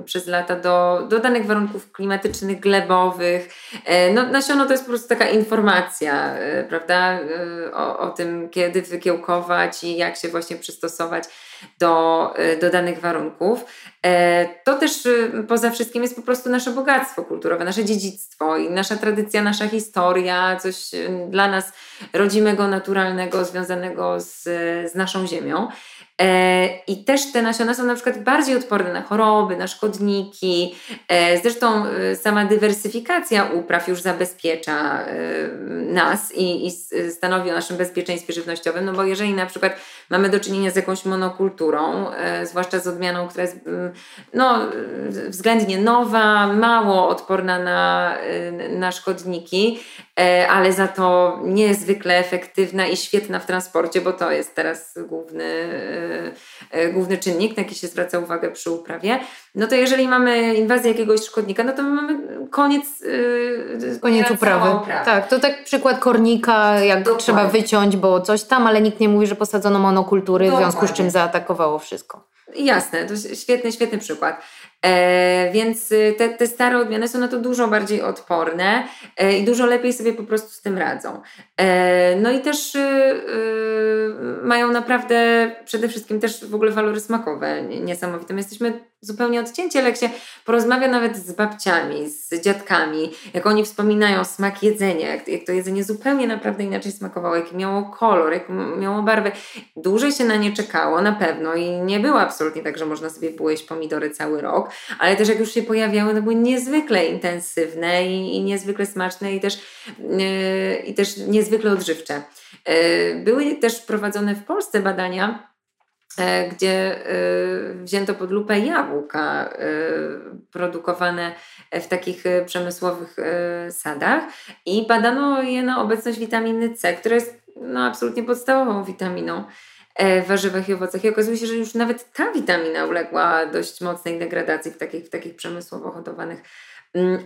przez lata do, do danych warunków klimatycznych, glebowych. No, nasiono to jest po prostu taka informacja, prawda, o, o tym, kiedy wykiełkować i jak się właśnie przystosować do, do danych warunków. To też poza wszystkim jest po prostu nasze bogactwo kulturowe, nasze dziedzictwo i nasza tradycja, nasza historia, coś dla nas rodzimego, naturalnego, związanego z, z naszą ziemią. E, I też te nasiona są na przykład bardziej odporne na choroby, na szkodniki. E, zresztą e, sama dywersyfikacja upraw już zabezpiecza nas i, i stanowi o naszym bezpieczeństwie żywnościowym, no bo jeżeli na przykład mamy do czynienia z jakąś monokulturą, zwłaszcza z odmianą, która jest mm, no, względnie nowa, mało odporna na, na szkodniki, ale za to niezwykle efektywna i świetna w transporcie, bo to jest teraz główny główny czynnik, na jaki się zwraca uwagę przy uprawie, no to jeżeli mamy inwazję jakiegoś szkodnika, no to my mamy koniec yy, Koniec uprawy. Tak, to tak przykład kornika, jak Dokładnie. trzeba wyciąć, bo coś tam, ale nikt nie mówi, że posadzono monokultury, Dokładnie. w związku z czym zaatakowało wszystko. Jasne, to świetny, świetny przykład. E, więc y, te, te stare odmiany są na to dużo bardziej odporne e, i dużo lepiej sobie po prostu z tym radzą. E, no i też y, y, mają naprawdę przede wszystkim też w ogóle walory smakowe niesamowite. My jesteśmy zupełnie odcięci, ale jak się porozmawia nawet z babciami, z dziadkami, jak oni wspominają smak jedzenia, jak, jak to jedzenie zupełnie naprawdę inaczej smakowało, jaki miało kolor, jak miało barwę. Dłużej się na nie czekało na pewno i nie było absolutnie tak, że można sobie było jeść pomidory cały rok, ale też jak już się pojawiały, to były niezwykle intensywne i, i niezwykle smaczne i też, yy, i też niezwykle odżywcze. Yy, były też prowadzone w Polsce badania, E, gdzie e, wzięto pod lupę jabłka e, produkowane w takich przemysłowych sadach i badano je na obecność witaminy C, która jest no, absolutnie podstawową witaminą warzywach i owocach. I okazuje się, że już nawet ta witamina uległa dość mocnej degradacji w takich, w takich przemysłowo hodowanych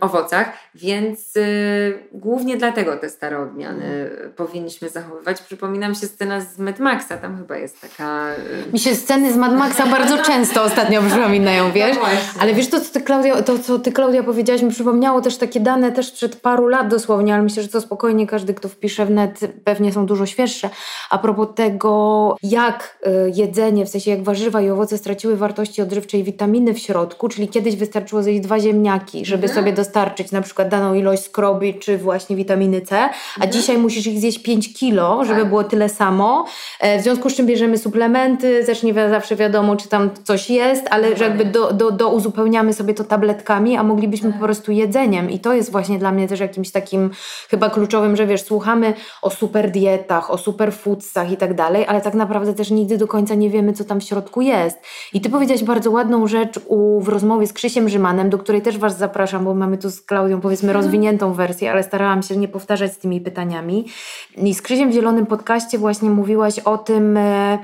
owocach, więc y, głównie dlatego te stare odmiany powinniśmy zachowywać. Przypominam się scena z Mad Maxa, tam chyba jest taka... Y, Mi się sceny z Mad Maxa bardzo często ostatnio przypominają, no wiesz? No ale wiesz, to co, ty, Klaudia, to co ty Klaudia powiedziałaś mi przypomniało też takie dane też przed paru lat dosłownie, ale myślę, że to spokojnie każdy, kto wpisze w net pewnie są dużo świeższe. A propos tego, jak y, jedzenie, w sensie jak warzywa i owoce straciły wartości odżywcze i witaminy w środku, czyli kiedyś wystarczyło zjeść dwa ziemniaki, żeby sobie dostarczyć na przykład daną ilość skrobi czy właśnie witaminy C, a mhm. dzisiaj musisz ich zjeść 5 kilo, żeby tak. było tyle samo. E, w związku z czym bierzemy suplementy, też nie zawsze wiadomo, czy tam coś jest, ale że jakby do, do, do uzupełniamy sobie to tabletkami, a moglibyśmy tak. po prostu jedzeniem. I to jest właśnie dla mnie też jakimś takim chyba kluczowym, że wiesz, słuchamy o super dietach, o super foodsach i tak dalej, ale tak naprawdę też nigdy do końca nie wiemy, co tam w środku jest. I ty powiedziałaś bardzo ładną rzecz u, w rozmowie z Krzysiem Rzymanem, do której też Was zapraszam, bo mamy tu z Klaudią powiedzmy mhm. rozwiniętą wersję, ale starałam się nie powtarzać z tymi pytaniami. I z Krzysiem w Zielonym Podcaście właśnie mówiłaś o tym... E,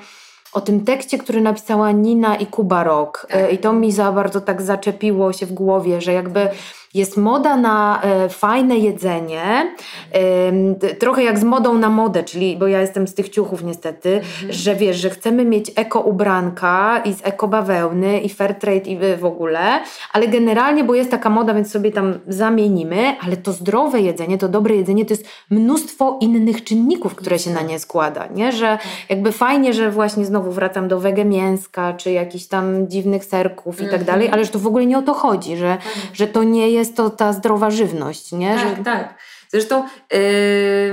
o tym tekście, który napisała Nina i Kuba Rok. E, tak. I to mi za bardzo tak zaczepiło się w głowie, że jakby jest moda na e, fajne jedzenie, e, trochę jak z modą na modę, czyli, bo ja jestem z tych ciuchów niestety, mhm. że wiesz, że chcemy mieć eko ubranka i z eko bawełny i fair trade i w ogóle, ale generalnie, bo jest taka moda, więc sobie tam zamienimy, ale to zdrowe jedzenie, to dobre jedzenie to jest mnóstwo innych czynników, które się na nie składa, nie? Że tak. jakby fajnie, że właśnie znowu wracam do wege mięska, czy jakichś tam dziwnych serków i tak mhm. dalej, ale że to w ogóle nie o to chodzi, że, mhm. że to nie jest to ta zdrowa żywność, nie? Tak, że... tak. Zresztą yy,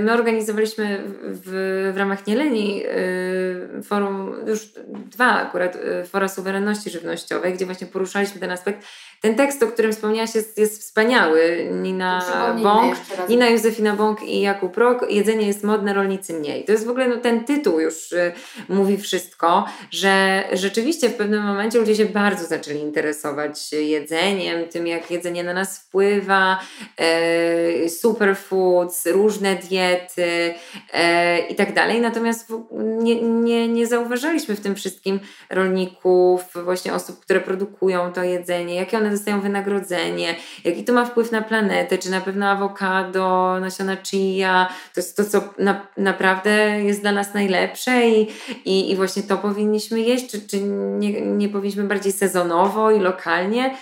my organizowaliśmy w, w ramach Nieleni yy, forum, już dwa akurat, yy, fora suwerenności żywnościowej, gdzie właśnie poruszaliśmy ten aspekt ten tekst, o którym wspomniałaś, jest, jest wspaniały. Nina Bąk, Nina Józefina Bąk i Jakub Rok. Jedzenie jest modne, rolnicy mniej. To jest w ogóle no, ten tytuł już y, mówi wszystko, że rzeczywiście w pewnym momencie ludzie się bardzo zaczęli interesować jedzeniem, tym jak jedzenie na nas wpływa, y, foods, różne diety e, i tak dalej. Natomiast nie, nie, nie zauważaliśmy w tym wszystkim rolników, właśnie osób, które produkują to jedzenie, jakie one dostają wynagrodzenie, jaki to ma wpływ na planetę, czy na pewno awokado, nasiona chia, to jest to, co na, naprawdę jest dla nas najlepsze i, i, i właśnie to powinniśmy jeść, czy, czy nie, nie powinniśmy bardziej sezonowo i lokalnie.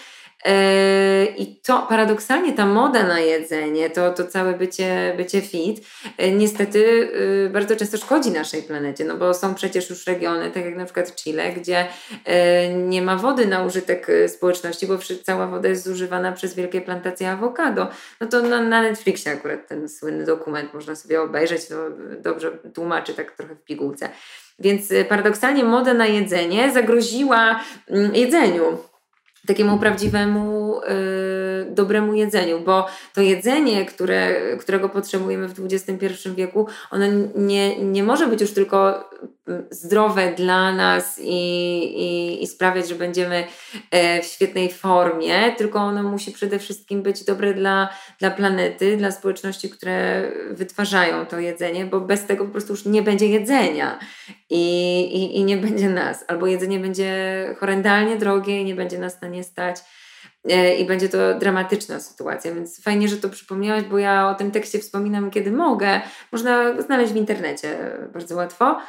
Yy, I to paradoksalnie ta moda na jedzenie, to, to całe bycie, bycie fit, yy, niestety yy, bardzo często szkodzi naszej planecie, no bo są przecież już regiony, tak jak na przykład Chile, gdzie nie ma wody na użytek społeczności, bo cała woda jest zużywana przez wielkie plantacje awokado. No to na, na Netflixie akurat ten słynny dokument można sobie obejrzeć, to dobrze tłumaczy tak trochę w pigułce. Więc paradoksalnie moda na jedzenie zagroziła mm, jedzeniu takiemu prawdziwemu, y, dobremu jedzeniu, bo to jedzenie, które, którego potrzebujemy w XXI wieku, ono nie, nie może być już tylko zdrowe dla nas i, i, i sprawiać, że będziemy e, w świetnej formie, tylko ono musi przede wszystkim być dobre dla, dla planety, dla społeczności, które wytwarzają to jedzenie, bo bez tego po prostu już nie będzie jedzenia i, i, i nie będzie nas. Albo jedzenie będzie horrendalnie drogie i nie będzie nas na nie stać e, i będzie to dramatyczna sytuacja, więc fajnie, że to przypomniałaś, bo ja o tym tekście wspominam kiedy mogę. Można znaleźć w internecie bardzo łatwo.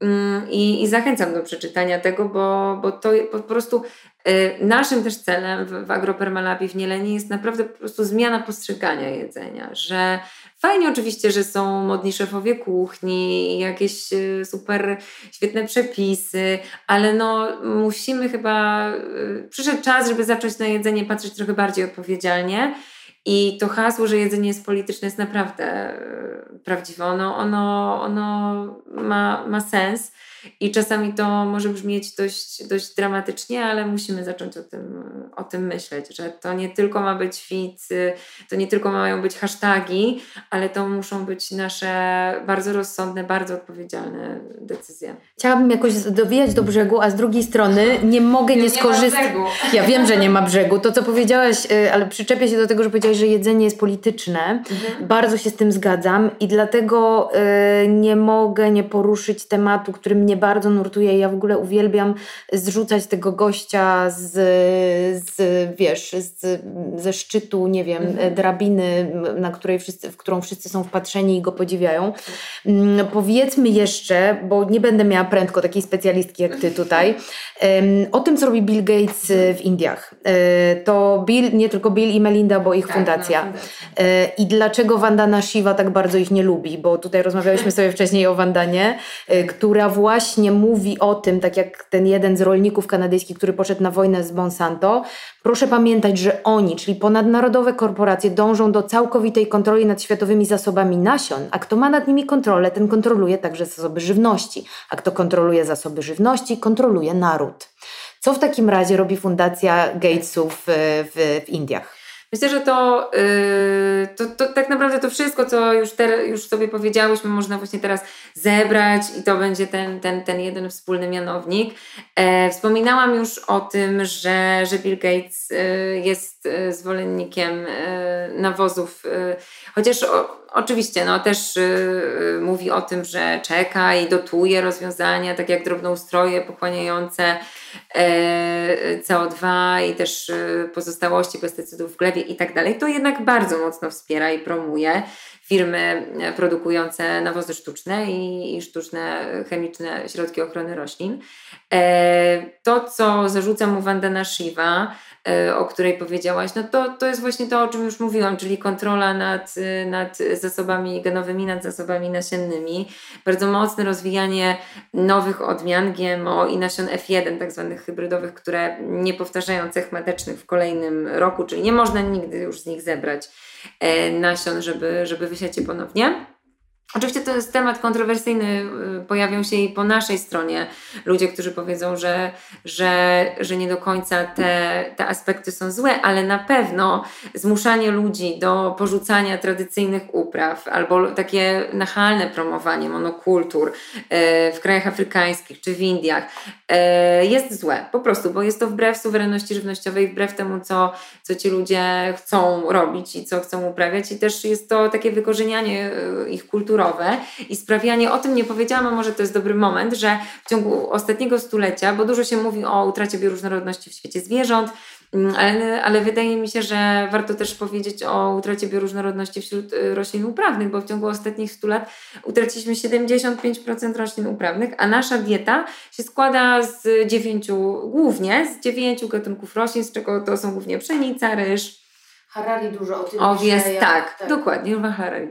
Mm, I, I, zachęcam do przeczytania tego, bo, bo to po prostu y, naszym też celem w, w w Nielenie jest naprawdę po prostu zmiana postrzegania jedzenia, że fajnie oczywiście, że są modni szefowie kuchni, jakieś y, super świetne przepisy, ale no musimy chyba, y, przyszedł czas, żeby zacząć na jedzenie patrzeć trochę bardziej odpowiedzialnie i to hasło, że jedzenie jest polityczne, jest naprawdę e, prawdziwe. Ono, ono, ono ma, ma sens. I czasami to może brzmieć dość, dość dramatycznie, ale musimy zacząć o tym, o tym myśleć, że to nie tylko ma być fit, to nie tylko mają być hasztagi, ale to muszą być nasze bardzo rozsądne, bardzo odpowiedzialne decyzje. Chciałabym jakoś dowijać do brzegu, a z drugiej strony nie mogę nie, nie skorzystać. Ja wiem, że nie ma brzegu. To, co powiedziałaś, y, ale przyczepię się do tego, że powiedziałaś, że jedzenie jest polityczne. Mhm. Bardzo się z tym zgadzam i dlatego y, nie mogę nie poruszyć tematu, który mnie mnie bardzo nurtuje. Ja w ogóle uwielbiam zrzucać tego gościa z, z wiesz, z, ze szczytu, nie wiem, mhm. drabiny, na której wszyscy, w którą wszyscy są wpatrzeni i go podziwiają. Mm, powiedzmy jeszcze, bo nie będę miała prędko takiej specjalistki jak ty tutaj, o tym, co robi Bill Gates w Indiach. E, to Bill, nie tylko Bill i Melinda, bo ich tak, fundacja. No, fundacja. I dlaczego Vandana Shiva tak bardzo ich nie lubi, bo tutaj rozmawialiśmy sobie wcześniej o Vandanie, e, która właśnie właśnie mówi o tym, tak jak ten jeden z rolników kanadyjskich, który poszedł na wojnę z Monsanto, proszę pamiętać, że oni, czyli ponadnarodowe korporacje, dążą do całkowitej kontroli nad światowymi zasobami nasion, a kto ma nad nimi kontrolę, ten kontroluje także zasoby żywności, a kto kontroluje zasoby żywności, kontroluje naród. Co w takim razie robi Fundacja Gatesów w, w, w Indiach? Myślę, że to, yy, to, to, tak naprawdę to wszystko, co już, te, już sobie powiedziałyśmy, można właśnie teraz zebrać i to będzie ten, ten, ten jeden wspólny mianownik. E, wspominałam już o tym, że, że Bill Gates y, jest y, zwolennikiem y, nawozów, chociaż o, oczywiście no, też mówi o tym, że czeka i dotuje rozwiązania, tak jak drobnoustroje pochłaniające E, CO2 i też e, pozostałości pestycydów w glebie i tak dalej, to jednak bardzo mocno wspiera i promuje firmy e, produkujące nawozy sztuczne i, i sztuczne chemiczne środki ochrony roślin. To, co zarzuca mu Vandana Shiva, E, o której powiedziałaś, no to, to jest właśnie to, o czym już mówiłam, czyli kontrola nad, nad zasobami genowymi, nad zasobami nasiennymi, bardzo mocne rozwijanie nowych odmian GMO i nasion F1, tak zwanych hybrydowych, które nie powtarzają cech metecznych w kolejnym roku, czyli nie można nigdy już z nich zebrać e, nasion, żeby, żeby wysiać je ponownie. Oczywiście to jest temat kontrowersyjny, y, pojawią się i po naszej stronie ludzie, którzy powiedzą, że, że, że nie do końca te, te aspekty są złe, ale na pewno zmuszanie ludzi do porzucania tradycyjnych upraw albo takie nachalne promowanie monokultur y, w krajach afrykańskich czy w Indiach y, jest złe, po prostu, bo jest to wbrew suwerenności żywnościowej, wbrew temu, co, co ci ludzie chcą robić i co chcą uprawiać i też jest to takie wykorzenianie ich kultury i sprawianie, o tym nie powiedziałam, a może to jest dobry moment, że w ciągu ostatniego stulecia, bo dużo się mówi o utracie bioróżnorodności w świecie zwierząt, mm, ale, ale, wydaje mi się, że warto też powiedzieć o utracie bioróżnorodności wśród y, roślin uprawnych, bo w ciągu ostatnich 100 lat utraciliśmy 75% roślin uprawnych, a nasza dieta się składa z dziewięciu, głównie z dziewięciu gatunków roślin, z czego to są głównie pszenica, ryż, Harari dużo o tym Owies. Tak, tak, dokładnie, Yuval Harari.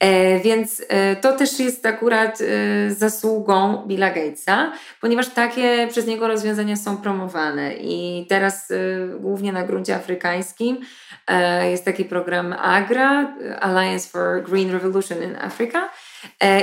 E, więc e, to też jest akurat e, zasługą Billa Gatesa, ponieważ takie przez niego rozwiązania są promowane i teraz głównie na gruncie afrykańskim jest taki program AGRA, Alliance for Green Revolution in Africa.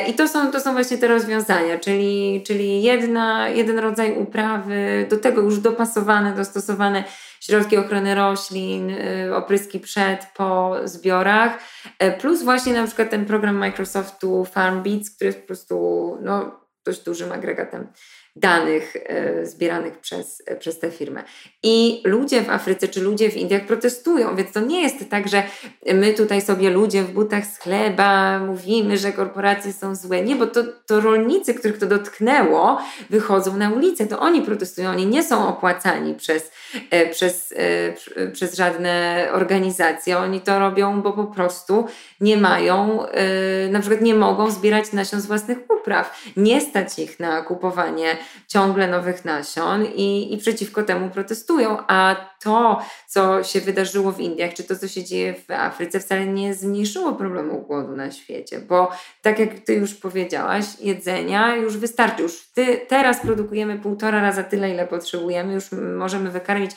I to są, to są właśnie te rozwiązania, czyli, czyli jedna, jeden rodzaj uprawy, do tego już dopasowane, dostosowane środki ochrony roślin, y, opryski przed, po zbiorach, e, plus właśnie na przykład ten program Microsoftu FarmBeats, który jest po prostu no, dość dużym agregatem danych e, zbieranych przez, e, przez tę firmę. I ludzie w Afryce czy ludzie w Indiach protestują, więc to nie jest tak, że my tutaj sobie ludzie w butach z chleba mówimy, że korporacje są złe. Nie, bo to, to rolnicy, których to dotknęło, wychodzą na ulicę, to oni protestują, oni nie są opłacani przez, e, przez, przez żadne organizacje, oni to robią, bo po prostu nie mają, na przykład nie mogą zbierać nasion z własnych upraw, nie stać ich na kupowanie ciągle nowych nasion i, i przeciwko temu protestują. A to, co się wydarzyło w Indiach, czy to, co się dzieje w Afryce, wcale nie zmniejszyło problemu głodu na świecie, bo tak jak Ty już powiedziałaś, jedzenia już wystarczy. Już ty, teraz produkujemy półtora raza tyle, ile potrzebujemy, już możemy wykarmić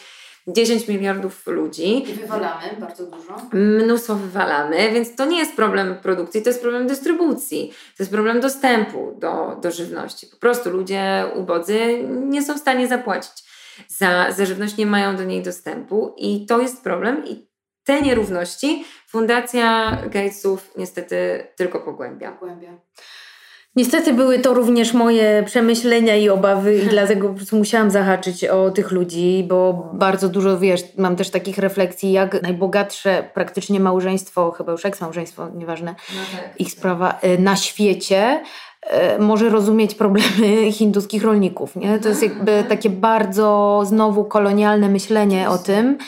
10 miliardów ludzi. I wywalamy bardzo dużo. Mnóstwo wywalamy, więc to nie jest problem produkcji, to jest problem dystrybucji, to jest problem dostępu do, do żywności. Po prostu ludzie ubodzy nie są w stanie zapłacić za, za żywność, nie mają do niej dostępu i to jest problem i te nierówności Fundacja Gatesów niestety tylko pogłębia. pogłębia. Niestety były to również moje przemyślenia i obawy i dlatego musiałam zahaczyć o tych ludzi, bo bardzo dużo, wiesz, mam też takich refleksji, jak najbogatsze praktycznie małżeństwo, chyba już eks-małżeństwo, nieważne, no tak, ich sprawa, y, na świecie y, może rozumieć problemy hinduskich rolników. Nie? To jest jakby takie bardzo znowu kolonialne myślenie o tym,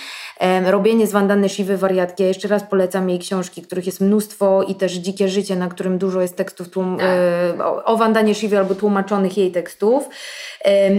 Robienie z Wandany Shiwy wariatki. Ja jeszcze raz polecam jej książki, których jest mnóstwo i też Dzikie Życie, na którym dużo jest tekstów tłum- tak. e, o Wandanie Shiwy albo tłumaczonych jej tekstów.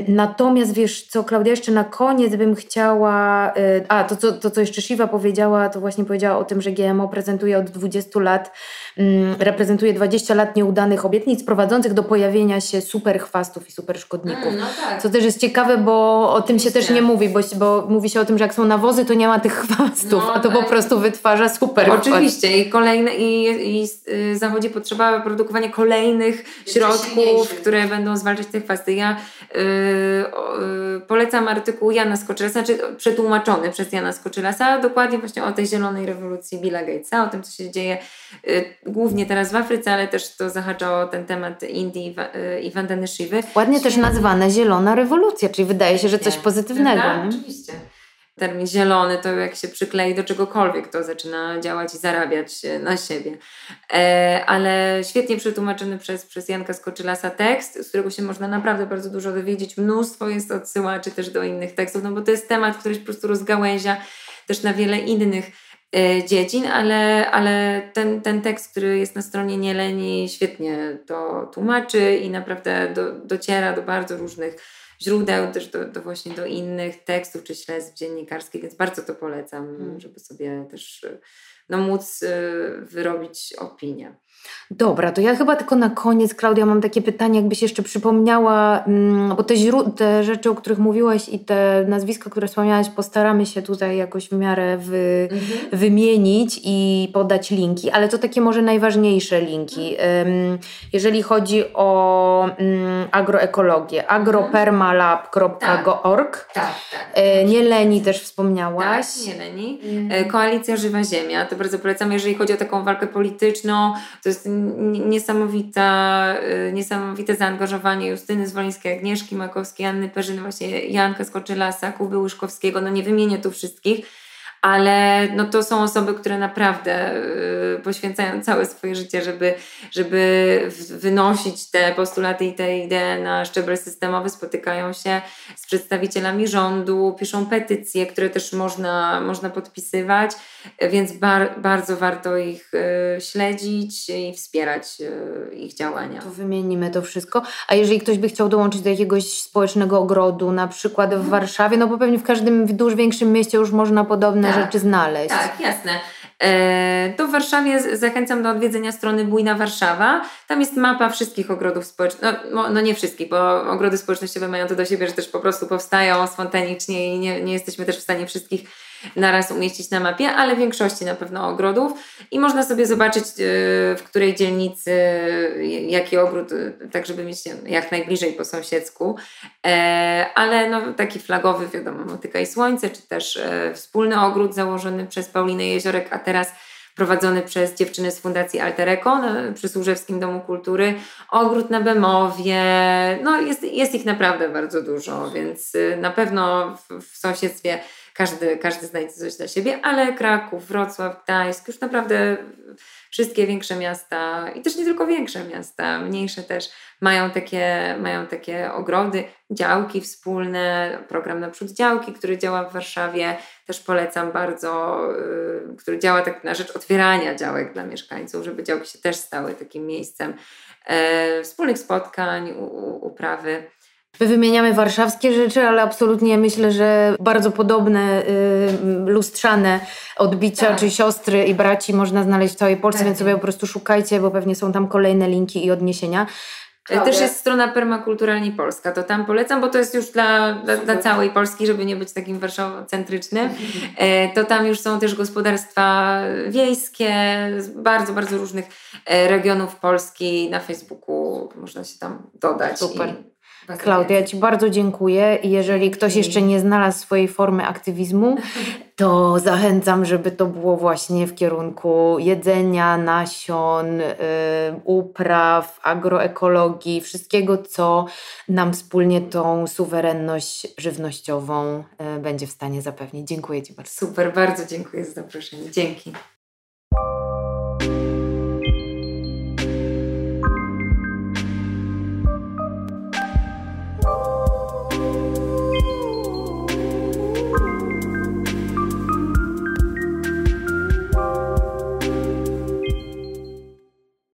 Natomiast wiesz co, Klaudia, jeszcze na koniec bym chciała, e, a to co, to, co jeszcze Shiva powiedziała, to właśnie powiedziała o tym, że GMO prezentuje od 20 lat, mm, reprezentuje 20 lat nieudanych obietnic prowadzących do pojawienia się super chwastów i super szkodników. Mm, no tak. Co też jest ciekawe, bo o tym się też nie mówi, bo, bo mówi się o tym, że jak są nawozy, to nie ma tych chwastów, no, a to tak. po prostu wytwarza super Oczywiście i kolejne i, i y, zachodzi potrzeba produkowania kolejnych środków, które będą zwalczać te chwasty. Ja Yy, polecam artykuł Jana Skoczylasa, znaczy przetłumaczony przez Jana Skoczylasa, dokładnie właśnie o tej zielonej rewolucji Billa Gatesa, o tym, co się dzieje yy, głównie teraz w Afryce, ale też to zahacza o ten temat Indii i Wandany Shivy. Ładnie też nazwane zielona rewolucja, czyli wydaje się, że coś pozytywnego. Tak, oczywiście termin zielony, to jak się przyklei do czegokolwiek, to zaczyna działać i zarabiać na siebie. E, ale świetnie przetłumaczony przez, przez Janka Skoczylasa tekst, z którego się można naprawdę bardzo dużo dowiedzieć. Mnóstwo jest odsyłaczy też do innych tekstów, no bo to jest temat, który się po prostu rozgałęzia też na wiele innych e, dziedzin, ale, ale ten, ten tekst, który jest na stronie Nieleni, świetnie to tłumaczy i naprawdę do, dociera do bardzo różnych źródeł, też do, do, właśnie do innych tekstów czy śledztw dziennikarskich, więc bardzo to polecam, hmm. żeby sobie też no, móc y, wyrobić opinię. Dobra, to ja chyba tylko na koniec, Klaudia, mam takie pytanie, jakbyś jeszcze przypomniała, mm, bo te, te rzeczy, o których mówiłaś i te nazwiska, które wspomniałaś, postaramy się tutaj jakoś w miarę wy, mhm. wymienić i podać linki, ale to takie może najważniejsze linki. Jeżeli chodzi o mm, agroekologię, agropermalab.org. Tak, tak, tak. E, nie Leni też wspomniałaś. Tak, nie Leni. Mhm. Koalicja Żywa Ziemia, to bardzo polecam, jeżeli chodzi o taką walkę polityczną, to jest niesamowita, y, niesamowite zaangażowanie Justyny Zwolińskiej, Agnieszki Makowskiej, Anny Perzyny, właśnie Janka Skoczylasa, Kuby Łyszkowskiego, no nie wymienię tu wszystkich, ale no to są osoby, które naprawdę y, poświęcają całe swoje życie, żeby, żeby wynosić te postulaty i te idee na szczebel systemowy, spotykają się z przedstawicielami rządu, piszą petycje, które też można, można podpisywać, więc bar, bardzo warto ich y, śledzić i wspierać y, ich działania. To wymienimy to wszystko. A jeżeli ktoś by chciał dołączyć do jakiegoś społecznego ogrodu, na przykład w mhm. Warszawie, no bo pewnie w każdym dużo większym mieście już można podobne tak, rzeczy znaleźć. Tak, jasne. E, to w Warszawie zachęcam do odwiedzenia strony Bujna Warszawa. Tam jest mapa wszystkich ogrodów społecznych. No, no, nie wszystkich, bo ogrody społecznościowe mają to do siebie, że też po prostu powstają spontanicznie i nie, nie jesteśmy też w stanie wszystkich naraz umieścić na mapie, ale większości na pewno ogrodów. I można sobie zobaczyć, e, w której dzielnicy jaki ogród, e, tak żeby mieć jak najbliżej po sąsiedzku. E, ale no, taki flagowy, wiadomo, Motyka i Słońce, czy też wspólny ogród założony przez Paulinę Jeziorek, a teraz prowadzony przez dziewczyny z Fundacji Altereko przy Służewskim Domu Kultury, ogród na Bemowie, no jest, jest ich naprawdę bardzo dużo, więc na pewno w, w sąsiedztwie każdy, każdy znajdzie coś dla siebie, ale Kraków, Wrocław, Gdańsk, już naprawdę wszystkie większe miasta i też nie tylko większe miasta, mniejsze też mają takie, mają takie ogrody, działki wspólne, program naprzód działki, który działa w Warszawie, też polecam bardzo, yy, który działa tak na rzecz otwierania działek dla mieszkańców, żeby działki się też stały takim miejscem yy, wspólnych spotkań, uprawy. My wymieniamy warszawskie rzeczy, ale absolutnie myślę, że bardzo podobne y, lustrzane odbicia, tak. czy siostry i braci można znaleźć w całej Polsce, tak. więc sobie po prostu szukajcie, bo pewnie są tam kolejne linki i odniesienia. Też jest strona Permakulturalnie Polska, to tam polecam, bo to jest już dla, dla, dla całej Polski, żeby nie być takim warszawocentrycznym. E, to tam już są też gospodarstwa wiejskie z bardzo, bardzo różnych e, regionów Polski. Na Facebooku można się tam dodać. Super. I Klaudia, ja Ci bardzo dziękuję i jeżeli ktoś jeszcze nie znalazł swojej formy aktywizmu, to zachęcam, żeby to było właśnie w kierunku jedzenia, nasion, y, upraw, agroekologii, wszystkiego, co nam wspólnie tą suwerenność żywnościową y, będzie w stanie zapewnić. Dziękuję Ci bardzo. Super, bardzo dziękuję za zaproszenie. Dzięki.